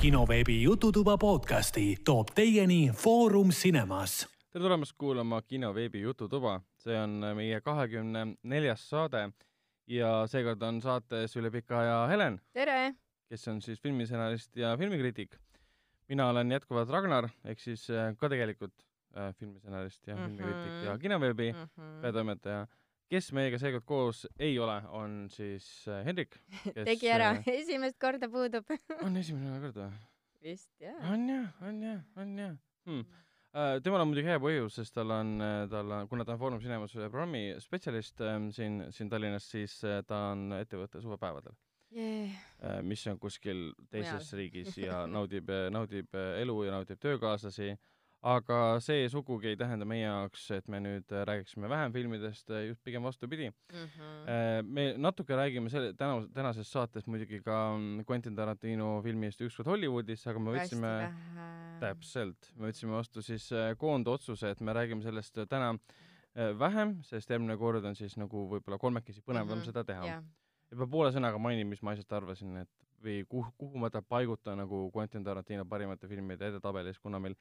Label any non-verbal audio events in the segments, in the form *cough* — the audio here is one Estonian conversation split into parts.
kinoveebi Jututuba podcasti toob teieni Foorum Cinemas. tere tulemast kuulama kinoveebi Jututuba, see on meie kahekümne neljas saade ja seekord on saates üle pika aja Helen, tere! kes on siis filmistsenarist ja filmikriitik. mina olen jätkuvalt Ragnar, ehk siis äh, ka tegelikult äh, filmistsenarist ja Mhm. filmikriitik ja kinoveebi mm. -hmm. peatoimetaja. Kes meiega seekord koos ei ole, on siis äh, Hendrik, *laughs* kes tegi ära äh,, esimest korda puudub *laughs* on esimene kord või? vist jah. on jah, on jah, on jah hmm.. Uh, temal on muidugi hea põhjus, sest tal on, tal on, kuna ta on Foorum Cinemas programmi spetsialist um, siin, siin Tallinnas, siis ta on ettevõtte suvepäevadel Yeah. mis on kuskil teises riigis ja *laughs* naudib, naudib äh, elu ja naudib töökaaslasi. Aga see sugugi ei tähenda meie jaoks, et me nüüd äh, räägiksime vähem filmidest, just pigem vastupidi. Mm -hmm. Me natuke räägime selle, täna, tänases saates muidugi ka mm, Quentin Tarantino filmist Ükskord Hollywoodis, aga me võtsime täpselt, me võtsime vastu siis äh, koondotsuse, et me räägime sellest äh, täna äh, vähem, sest järgmine kord on siis nagu võib-olla kolmekesi põnevam Mhm, seda teha. jah, ja peab poole sõnaga mainin, mis ma asjast arvasin, et või kuhu, kuhu ma ta paigutan nagu Quentin Tarantino parimate filmide edetabelis, kuna meil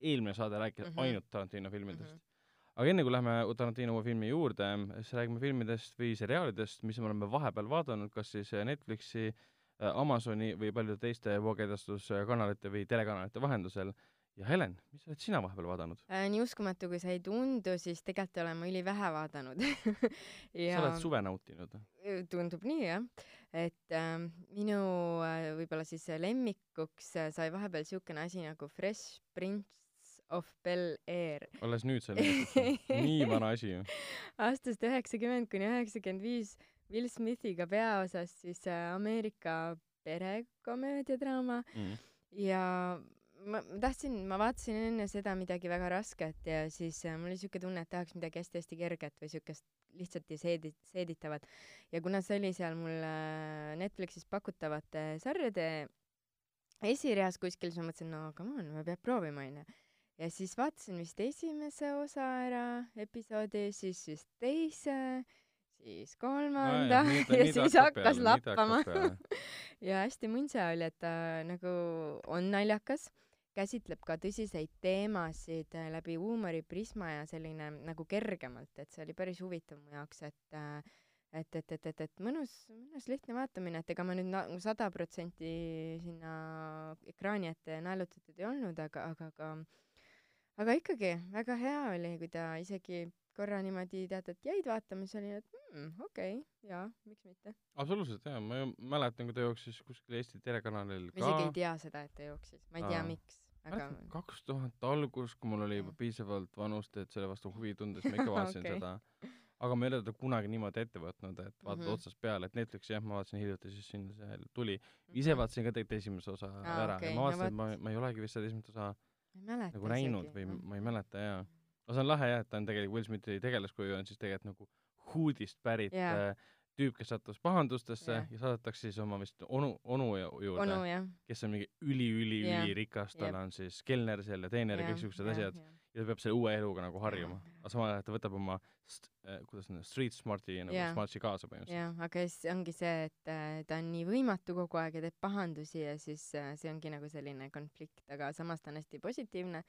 eelmine saade rääkis mm. -hmm. ainult Tarantino filmidest mm. -hmm. aga enne kui lähme Tarantino uue filmi juurde, siis räägime filmidest või seriaalidest, mis me oleme vahepeal vaadanud, kas siis äh, Netflixi, Amazoni või paljude teiste voogeedastuskanalite või telekanalite vahendusel. ja Helen, mis oled sina vahepeal vaadanud? Äh, nii uskumatu, kui see ei tundu, siis tegelikult olen ma ülivähe vaadanud *laughs* sa oled suve nautinud? tundub nii jah, et ähm, minu äh, võib-olla siis lemmikuks äh, sai vahepeal siukene asi nagu Fresh Prince of Bel Air alles nüüd levitud, nii vana asi ju. *laughs* aastast üheksakümmend kuni üheksakümmend viis Will Smithiga peaosas siis äh, Ameerika perekomöödiadraama Mm. ja ma ma tahtsin, ma vaatasin enne seda midagi väga rasket ja siis äh, mul oli siuke tunne, et tahaks midagi hästi-hästi kerget või siukest lihtsalt ja seedi-, seeditavat. ja kuna see oli seal mul äh, Netflixis pakutavate sarjade esireas kuskil, siis ma mõtlesin, no come on, peab proovima onju. Ja siis vaatasin vist esimese osa ära, episoodi, siis vist teise, siis kolmanda *laughs* ja siis hakkas lappama. *laughs* ja hästi mõnsa oli, et ta nagu on naljakas, käsitleb ka tõsiseid teemasid äh, läbi huumoriprisma ja selline nagu kergemalt, et see oli päris huvitav mu jaoks, et äh, et, et, et, et, et mõnus, mõnus lihtne vaatamine, et ega ma nüüd nagu sada protsenti sinna ekraani ette naelutatud ei olnud, aga, aga, aga aga ikkagi väga hea oli, kui ta isegi korra niimoodi tead, et jäid vaatama, siis oli, et mm, okei okay,, jaa, miks mitte. absoluutselt jaa, ma ju mäletan, kui ta jooksis kuskil Eesti telekanalil ma isegi ei ka. tea seda, et ta jooksis, ma ei tea miks, aga kaks tuhat algus, kui mul oli juba piisavalt vanust, et selle vastu huvi tunda, siis ma ikka *laughs* vaatasin okay. seda. aga ma ei ole teda kunagi niimoodi ette võtnud, et vaatad mm Mhm. -hmm. otsast peale, et Netflixi jah, ma vaatasin hiljuti, siis siin see tuli. ise vaatasin ka tegelikult esimese osa Mhm. Aa, ära okei, ja no ma vaatasin, et ma ma ei olegi vist seda esimest osa nagu näinud isegi, või jah. ma ei mäleta jaa. aga see on lahe jah, et ta on tegelikult Will Smithi tegelaskuju on siis tegelikult nagu Hoodist pärit yeah. tüüp, kes sattus pahandustesse yeah. ja saadetakse siis oma vist onu, onu ju- juurde onu jah. kes on mingi üli-üli-üli Jah. rikas, tal Jep. on siis kelner seal ja teener ja kõik siuksed asjad ja ta peab selle uue eluga nagu harjuma. aga samal ajal ta võtab oma äh, kuidas on, street smart'i nagu Jah. smart'i kaasa põhimõtteliselt. jah, aga siis ongi see, et äh, ta on nii võimatu kogu aeg ja teeb pahandusi ja siis äh, see ongi nagu selline konflikt, aga samas ta on hästi positiivne.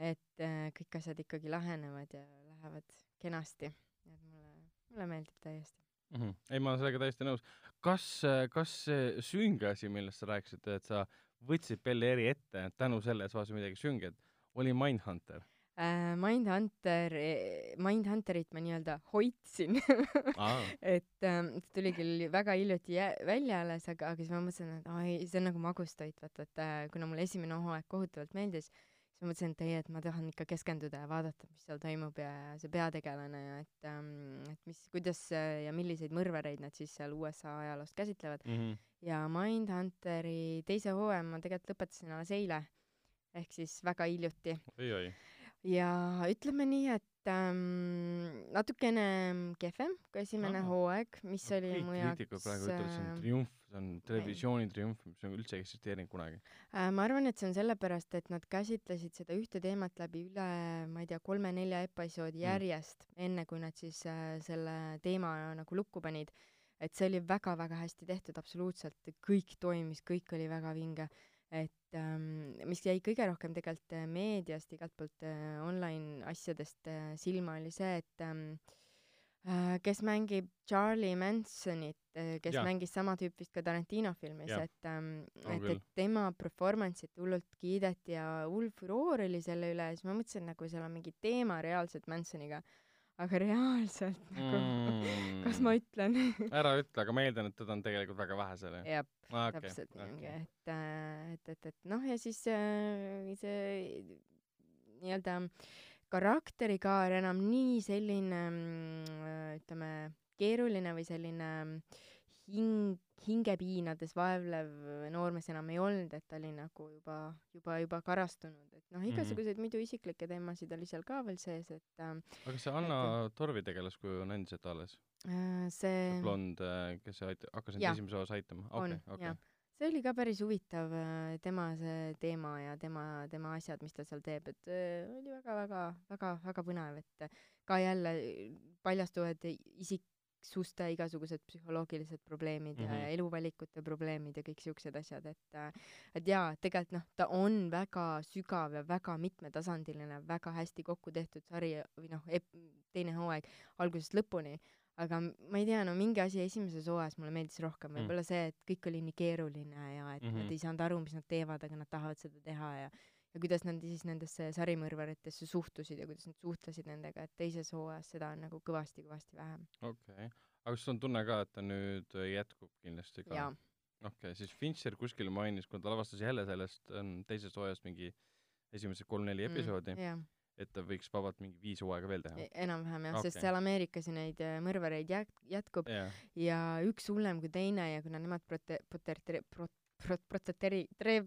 et äh, kõik asjad ikkagi lahenevad ja lähevad kenasti. et mulle, mulle meeldib täiesti. Mm -hmm. ei, ma olen sellega täiesti nõus. kas, kas see sünge asi, millest sa rääkisid, et sa võtsid Bel Airi ette tänu sellele, et sa vaatasid midagi sünget, oli Mindhunter äh, Mindhunter, Mindhunterit ma nii-öelda hoidsin *laughs* ah.? et ähm, ta tuli küll väga hiljuti välja alles, aga, aga siis ma mõtlesin, et ai, see on nagu magustoit, vaata, et äh, kuna mulle esimene hooaeg kohutavalt meeldis, siis ma mõtlesin, et ei, et ma tahan ikka keskenduda ja vaadata, mis seal toimub ja see peategelane ja et ähm,, et mis, kuidas äh, ja milliseid mõrvareid nad siis seal USA ajaloost käsitlevad. Mm -hmm. ja Mindhunteri teise hooaja ma tegelikult lõpetasin alles eile, ehk siis väga hiljuti oi-oi. Ja ütleme nii, et ähm, natukene kehvem kui esimene Aa. hooaeg, mis oli kõik mu jaoks praegu ütlevad, see on äh, triumf, see on televisiooni triumf, mis on üldse eksisteerinud kunagi. äh, ma arvan, et see on sellepärast, et nad käsitlesid seda ühte teemat läbi üle, ma ei tea, kolme-nelja episoodi Mm. järjest, enne kui nad siis äh, selle teema nagu lukku panid. et see oli väga-väga hästi tehtud, absoluutselt kõik toimis, kõik oli väga vinge. Et ähm, mis jäi kõige rohkem tegelikult äh, meediast, igalt poolt äh, online asjadest äh, silma, oli see, et ähm, äh, kes mängib Charlie Mansonit, kes ja. mängis sama tüüpi vist ka Tarantino filmis, et ähm,, et, et tema performance'it hullult kiideti ja hull furoor oli selle üle ja siis ma mõtlesin, nagu seal on mingi teema reaalselt Mansoniga aga reaalselt *laughs* nagu mm. kas ma ütlen *laughs* ära ütle, aga ma eeldan, et teda on tegelikult väga vähe seal, jah? jah ah,, okay, täpselt okay. niimoodi, et, äh, et, et, et noh, ja siis äh, see nii-öelda karakterikaar enam nii selline mm, ütleme, keeruline või selline hing, hingepiinades vaevlev noormees enam ei olnud, et ta oli nagu juba, juba, juba karastunud, et noh, igasuguseid mm -hmm. muidu isiklikke teemasid oli seal ka veel sees, et äh, aga see Anna et, Torvi tegelaskuju on endiselt alles äh,? see blond, äh, kes ait-, hakkas nüüd esimeses osas aitama? okei, okei. see oli ka päris huvitav, äh, tema see teema ja tema, tema asjad, mis ta seal teeb, et äh, oli väga-väga, väga-väga põnev, et ka jälle paljastuvad isik, suste igasugused psühholoogilised probleemid mm -hmm. ja mhm. eluvalikute probleemid ja kõik siuksed asjad, et äh, et jaa, tegelikult noh, ta on väga sügav ja väga mitmetasandiline, väga hästi kokku tehtud sari või noh, teine hooaeg algusest lõpuni, aga ma ei tea, no mingi asi esimeses hooajas mulle meeldis rohkem, mhm. võib-olla see, et kõik oli nii keeruline ja et mm -hmm. nad ei saanud aru, mis nad teevad, aga nad tahavad seda teha ja ja kuidas nad siis nendesse sarimõrvaritesse suhtusid ja kuidas nad suhtlesid nendega, et teises hooajas seda on nagu kõvasti-kõvasti vähem. okei okay., aga kas sul on tunne ka, et ta nüüd jätkub kindlasti ka? okei okay,, siis Fincher kuskil mainis, kui ta lavastas jälle sellest ähm, teisest hooajast mingi esimesed kolm-neli mm, episoodi mm,, et ta võiks vabalt mingi viis hooaega veel teha. E, enam-vähem jah okay., sest seal Ameerikas ju neid äh, mõrvareid jät-, jätkub yeah. ja üks hullem kui teine ja kuna nemad prote-, prote-, prote-, prot-, protseteri-, tre-,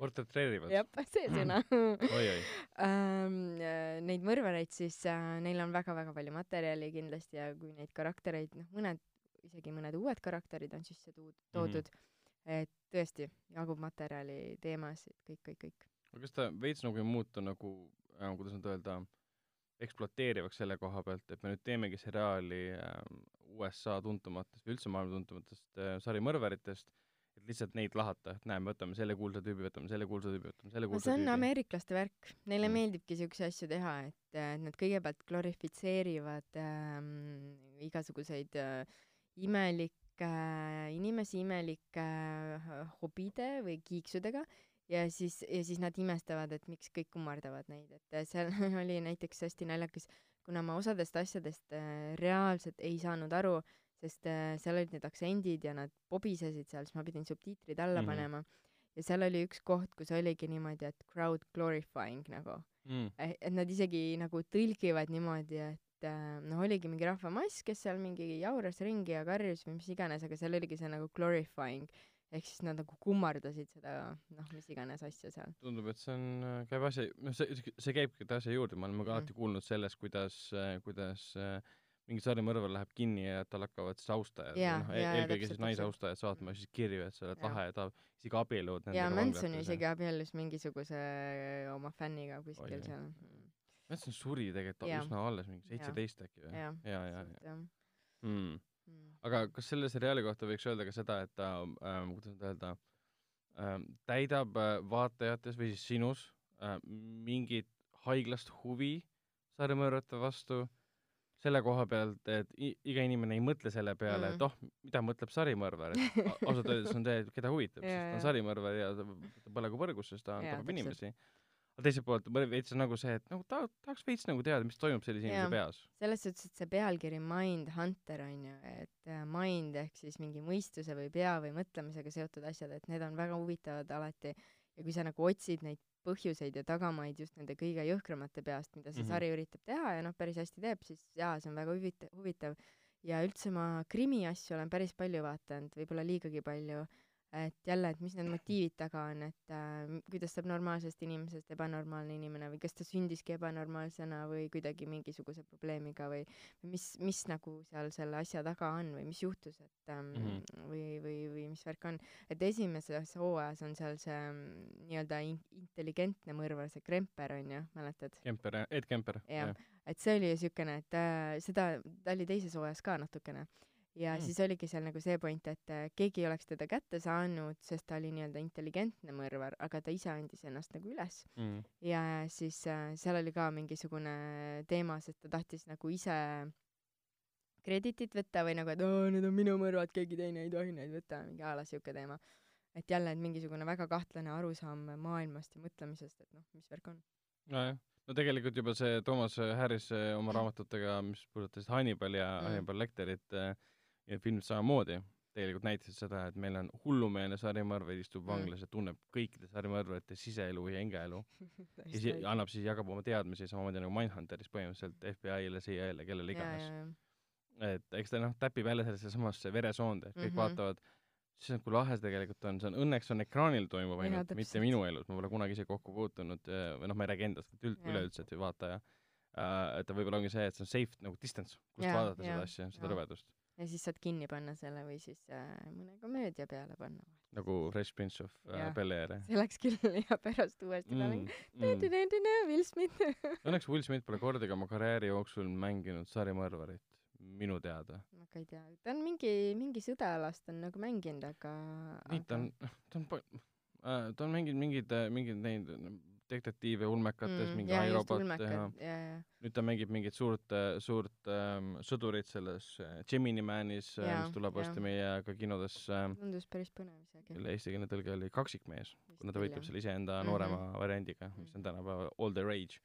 portretreerivad. jah, see sõna oi-oi ähm, äh, Neid mõrvareid siis äh,, neil on väga-väga palju materjali kindlasti ja kui neid karaktereid, noh, mõned, isegi mõned uued karakterid on sisse tuud-, toodud mm, -hmm. et tõesti, jagub materjali, teemasid, kõik, kõik, kõik. aga kas ta veits nagu ei muutu nagu äh,, kuidas nüüd öelda, ekspluateerivaks selle koha pealt, et me nüüd teemegi seriaali äh, USA tuntumatest või üldse maailma tuntumatest äh, sarimõrvaritest et lihtsalt neid lahata, et näe, me võtame selle kuulsa tüübi, võtame selle kuulsa tüübi, võtame selle kuulsa tüübi. see on ameeriklaste värk, neile mm. meeldibki siukseid asju teha, et äh, nad kõigepealt glorifitseerivad ähm, igasuguseid äh, imelikke äh, inimesi imelike äh, hobide või kiiksudega ja siis, ja siis nad imestavad, et miks kõik kummardavad neid, et äh, seal *laughs* oli näiteks hästi naljakas, kuna ma osadest asjadest äh, reaalselt ei saanud aru äh,, sest äh, seal olid need aktsendid ja nad pobisesid seal, siis ma pidin subtiitrid alla mm -hmm. panema. ja seal oli üks koht, kus oligi niimoodi, et crowd glorifying nagu mm.. et nad isegi nagu tõlgivad niimoodi, et äh, noh, oligi mingi rahvamass, kes seal mingi jauras ringi ja karjus või mis iganes, aga seal oligi see nagu glorifying ehk siis nad nagu kummardasid seda noh, mis iganes asja seal. tundub, et see on, äh, käib asja, noh, see, see käibki asja juurde, me oleme ka mm. alati kuulnud sellest, kuidas, kuidas äh, mingi sarimõrvar läheb kinni ja tal hakkavad siis austajad ja, või noh, eelkõige siis naisaustajad saatma siis kirju, et sa oled lahe ja ta isegi abielluvad jaa, Manson isegi abiellus mingisuguse oma fänniga kuskil Oi, seal. Manson suri tegelikult ja. üsna alles, mingi seitseteist äkki või? ja, ja, ja, ja. Mm. Mm. aga kas selle seriaali kohta võiks öelda ka seda, et ta ähm,, kuidas nüüd öelda ähm,, täidab äh, vaatajates või siis sinus äh, mingit haiglast huvi sarimõrvate vastu selle koha pealt, et iga inimene ei mõtle selle peale mm., et oh, mida mõtleb sarimõrvar, et ausalt öeldes on see, keda huvitab, *laughs* sest ta on sarimõrvar ja ta põlegu võrgus, sest ta tapab inimesi. aga teiselt poolt veits on nagu see, et nagu ta tahaks veits nagu teada, mis toimub sellise inimese peas. selles suhtes, et see pealkiri Mind Hunter on ju, et äh, mind ehk siis mingi mõistuse või pea või mõtlemisega seotud asjad, et need on väga huvitavad alati ja kui sa nagu otsid neid põhjuseid ja tagamaid just nende kõige jõhkramate peast, mida see mm -hmm. sari üritab teha ja noh, päris hästi teeb, siis jaa, see on väga huvitav, huvitav. ja üldse ma krimiasju olen päris palju vaadanud, võib-olla liigagi palju et jälle, et mis need motiivid taga on, et äh, kuidas saab normaalsest inimesest ebanormaalne inimene või kas ta sündiski ebanormaalsena või kuidagi mingisuguse probleemiga või, mis, mis nagu seal selle asja taga on või mis juhtus, et ähm, mm -hmm. või, või, või mis värk on. et esimeses hooajas on seal see mm, nii-öelda in intelligentne mõrvar, see Kremper on ju, mäletad? Kemper, Ed Kemper. jah ja., et see oli ju siukene, et äh, seda, ta oli teises hooajas ka natukene ja Mm. siis oligi seal nagu see point, et äh, keegi ei oleks teda kätte saanud, sest ta oli nii-öelda intelligentne mõrvar, aga ta ise andis ennast nagu üles mm.. ja siis äh, seal oli ka mingisugune teema, sest ta tahtis nagu ise kreditit võtta või nagu, et oo, need on minu mõrvad, keegi teine ei tohi neid võtta, mingi a la siuke teema. et jälle, et mingisugune väga kahtlane arusaam maailmast ja mõtlemisest, et noh, mis värk on. nojah, no tegelikult juba see Toomas Harris oma raamatutega, mis puudutasid Hannibali ja Mm. mm. Hannibal Lecterit eh, ja film samamoodi, tegelikult näitasid seda, et meil on hullumeelne sarimõrvar, istub Mm. vanglas ja tunneb kõikide sarimõrvarite siseelu ja hingeelu *laughs* ja si annab siis, jagab oma teadmisi samamoodi nagu Mindhunteris põhimõtteliselt FBI-le, CIA-le, kellele iganes. et eks ta noh, täpib jälle sellesse samasse veresoonde, kõik mm. -hmm. vaatavad, issand, kui lahe see tegelikult on, see on õnneks on ekraanil toimuv ainult, mitte minu elus, ma pole kunagi ise kokku puutunud eh, või noh, ma ei räägi endast, vaid üld-, üleüldse, et vaataja äh,, et ta võib-olla ongi see, et see on safe nagu distance, kust Jaa, vaadata jaa, seda asja, seda jaa. rõvedust. Ja siis saad kinni panna selle või siis äh, mõne komöödia peale panna. nagu Fresh Prince of äh, Jah. Bel-Air. see läks küll *laughs* ja pärast uuesti mm. Mm. Will Smith. *laughs* õnneks Will Smith pole kordagi oma karjääri jooksul mänginud sarimõrvarit, minu teada. ma ka ei tea, ta on mingi, mingi sõdajalast on nagu mänginud, aga. nii, ta on, *laughs* ta on, ta on mänginud mingeid, mingeid neid detektiive ulmekates mm,, mingi iRobot ja nüüd ta mängib mingit suurt, suurt ähm, sõdurit selles äh, Gemini Manis äh,, mis tuleb varsti meie ka kinodesse äh,, tundus päris põnev isegi. kelle eestikeelne tõlge oli Kaksikmees, kuna ta võitleb selle iseenda Mhm. noorema variandiga, mis on tänapäeval all the rage.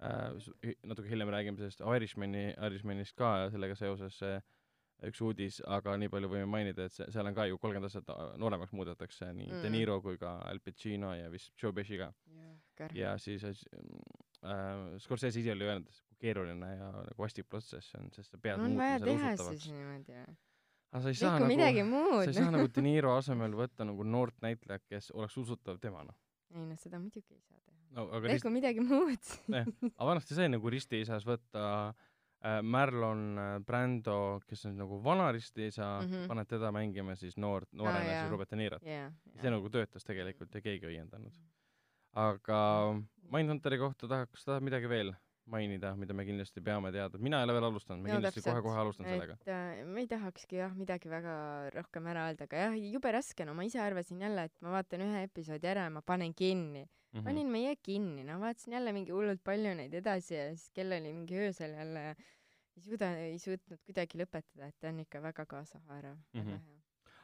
Äh,. natuke hiljem räägime sellest Irishmani, Irishmanist ka ja sellega seoses äh, üks uudis, aga nii palju võime mainida, et see, seal on ka ju kolmkümmend aastat äh, nooremaks muudetakse nii mm. De Mm. Niro kui ka Al Pacino ja vist Joe Pesci ka. ja ja siis äh, Scorsese ise oli öelnud, kui keeruline ja nagu vastik protsess on, sest sa pead on muutma vaja teha usutavaks siis. niimoodi jah. aga sa ei saa tehku nagu, sa ei saa nagu De *laughs* Niro asemel võtta nagu noort näitlejat, kes oleks usutav temana. ei noh, seda muidugi ei saa teha. no aga rist- tehku, midagi muud. aga vanasti sai nagu ristiisas võtta äh, Marlon äh, Brando, kes on nagu vana ristiisa mm. -hmm. paned teda mängima siis noort, noorena jaa. siis Robert De Nirot. jaa, see nagu töötas tegelikult ja keegi ei õiendanud. aga Mindhunteri kohta tahaks, tahad midagi veel mainida, mida me kindlasti peame teada, mina ei ole veel alustanud, ma No kindlasti kohe-kohe alustan sellega. et äh, ma ei tahakski jah midagi väga rohkem ära öelda, aga jah, jube raske, no ma ise arvasin jälle, et ma vaatan ühe episoodi ära ja ma panen kinni. Mhm. panin meie kinni, no vaatasin jälle mingi hullult palju neid edasi ja siis kell oli mingi öösel jälle ja ei suuda, ei suutnud kuidagi lõpetada, et ta on ikka väga kaasahaarav mm, Mhm. -hmm. väga hea.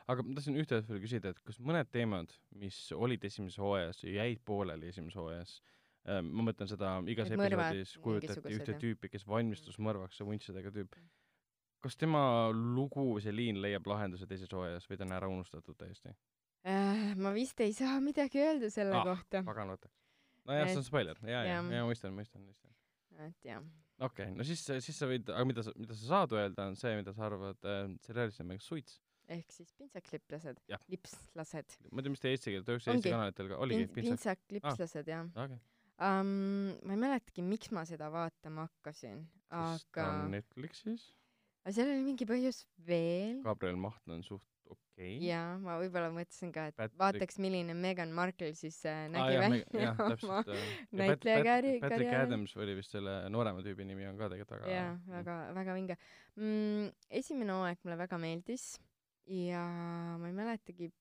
aga ma tahtsin ühte asja veel küsida, et kas mõned teemad, mis olid esimeses hooajas ja jäid pooleli esimeses hooajas, ma mõtlen seda, igas mõrvad, episoodis kujutati ühte tüüpi, kes valmistus mõrvaks, see vuntsidega tüüp. kas tema lugu, see liin leiab lahenduse teises hooajas või ta on ära unustatud täiesti? Äh, ma vist ei saa midagi öelda selle Ah, kohta, pagan võta. nojah, see on Et- spoiler, ja, ja, ja mõistan, mõistan, mõistan. et jah. okei okay,, no siis, siis sa võid, aga mida sa, mida sa saad öelda, on see, mida sa arvad äh, seriaalist nimega Suits. ehk siis pintsaklipplased lipslased. ma ei tea, mis ta eesti keel, ta üks Eesti kanalitel ka oligi, pintsak. pintsaklipplased jah okei, um,. ma ei mäletagi, miks ma seda vaatama hakkasin, sest ta aga on, Netflixis, aga seal oli mingi põhjus veel Gabriel Maht on suht okei okay.. ja ma võib-olla mõtlesin ka, et Patrick- vaataks, milline Meghan Markle siis äh, nägi me- välja jah, oma äh, näitleja karri- Patrick. Adams oli vist selle noorema tüübi nimi on ka tegelikult väga jaa, väga, väga vinge mm,. esimene hooaeg mulle väga meeldis ja ma ei mäletagi,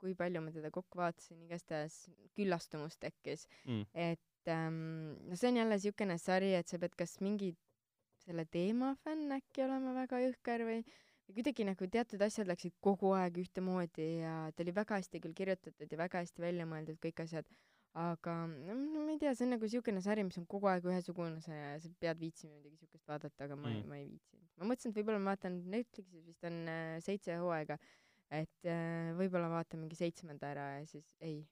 kui palju ma teda kokku vaatasin, igastahes küllastumus tekkis mm.. et ähm, no see on jälle siukene sari, et sa pead kas mingi selle teema fänn äkki olema väga jõhker või või kuidagi nagu teatud asjad läksid kogu aeg ühtemoodi ja ta oli väga hästi küll kirjutatud ja väga hästi välja mõeldud kõik asjad, aga no ma ei tea, see on nagu siukene sari, mis on kogu aeg ühesugune ja sa pead viitsima midagi siukest vaadata, aga ma ei Mm., ma ei viitsinud. ma mõtlesin, et võib-olla ma vaatan Netflixis vist on äh, seitse hooaega, et äh, võib-olla vaatan mingi seitsmenda ära ja siis ei,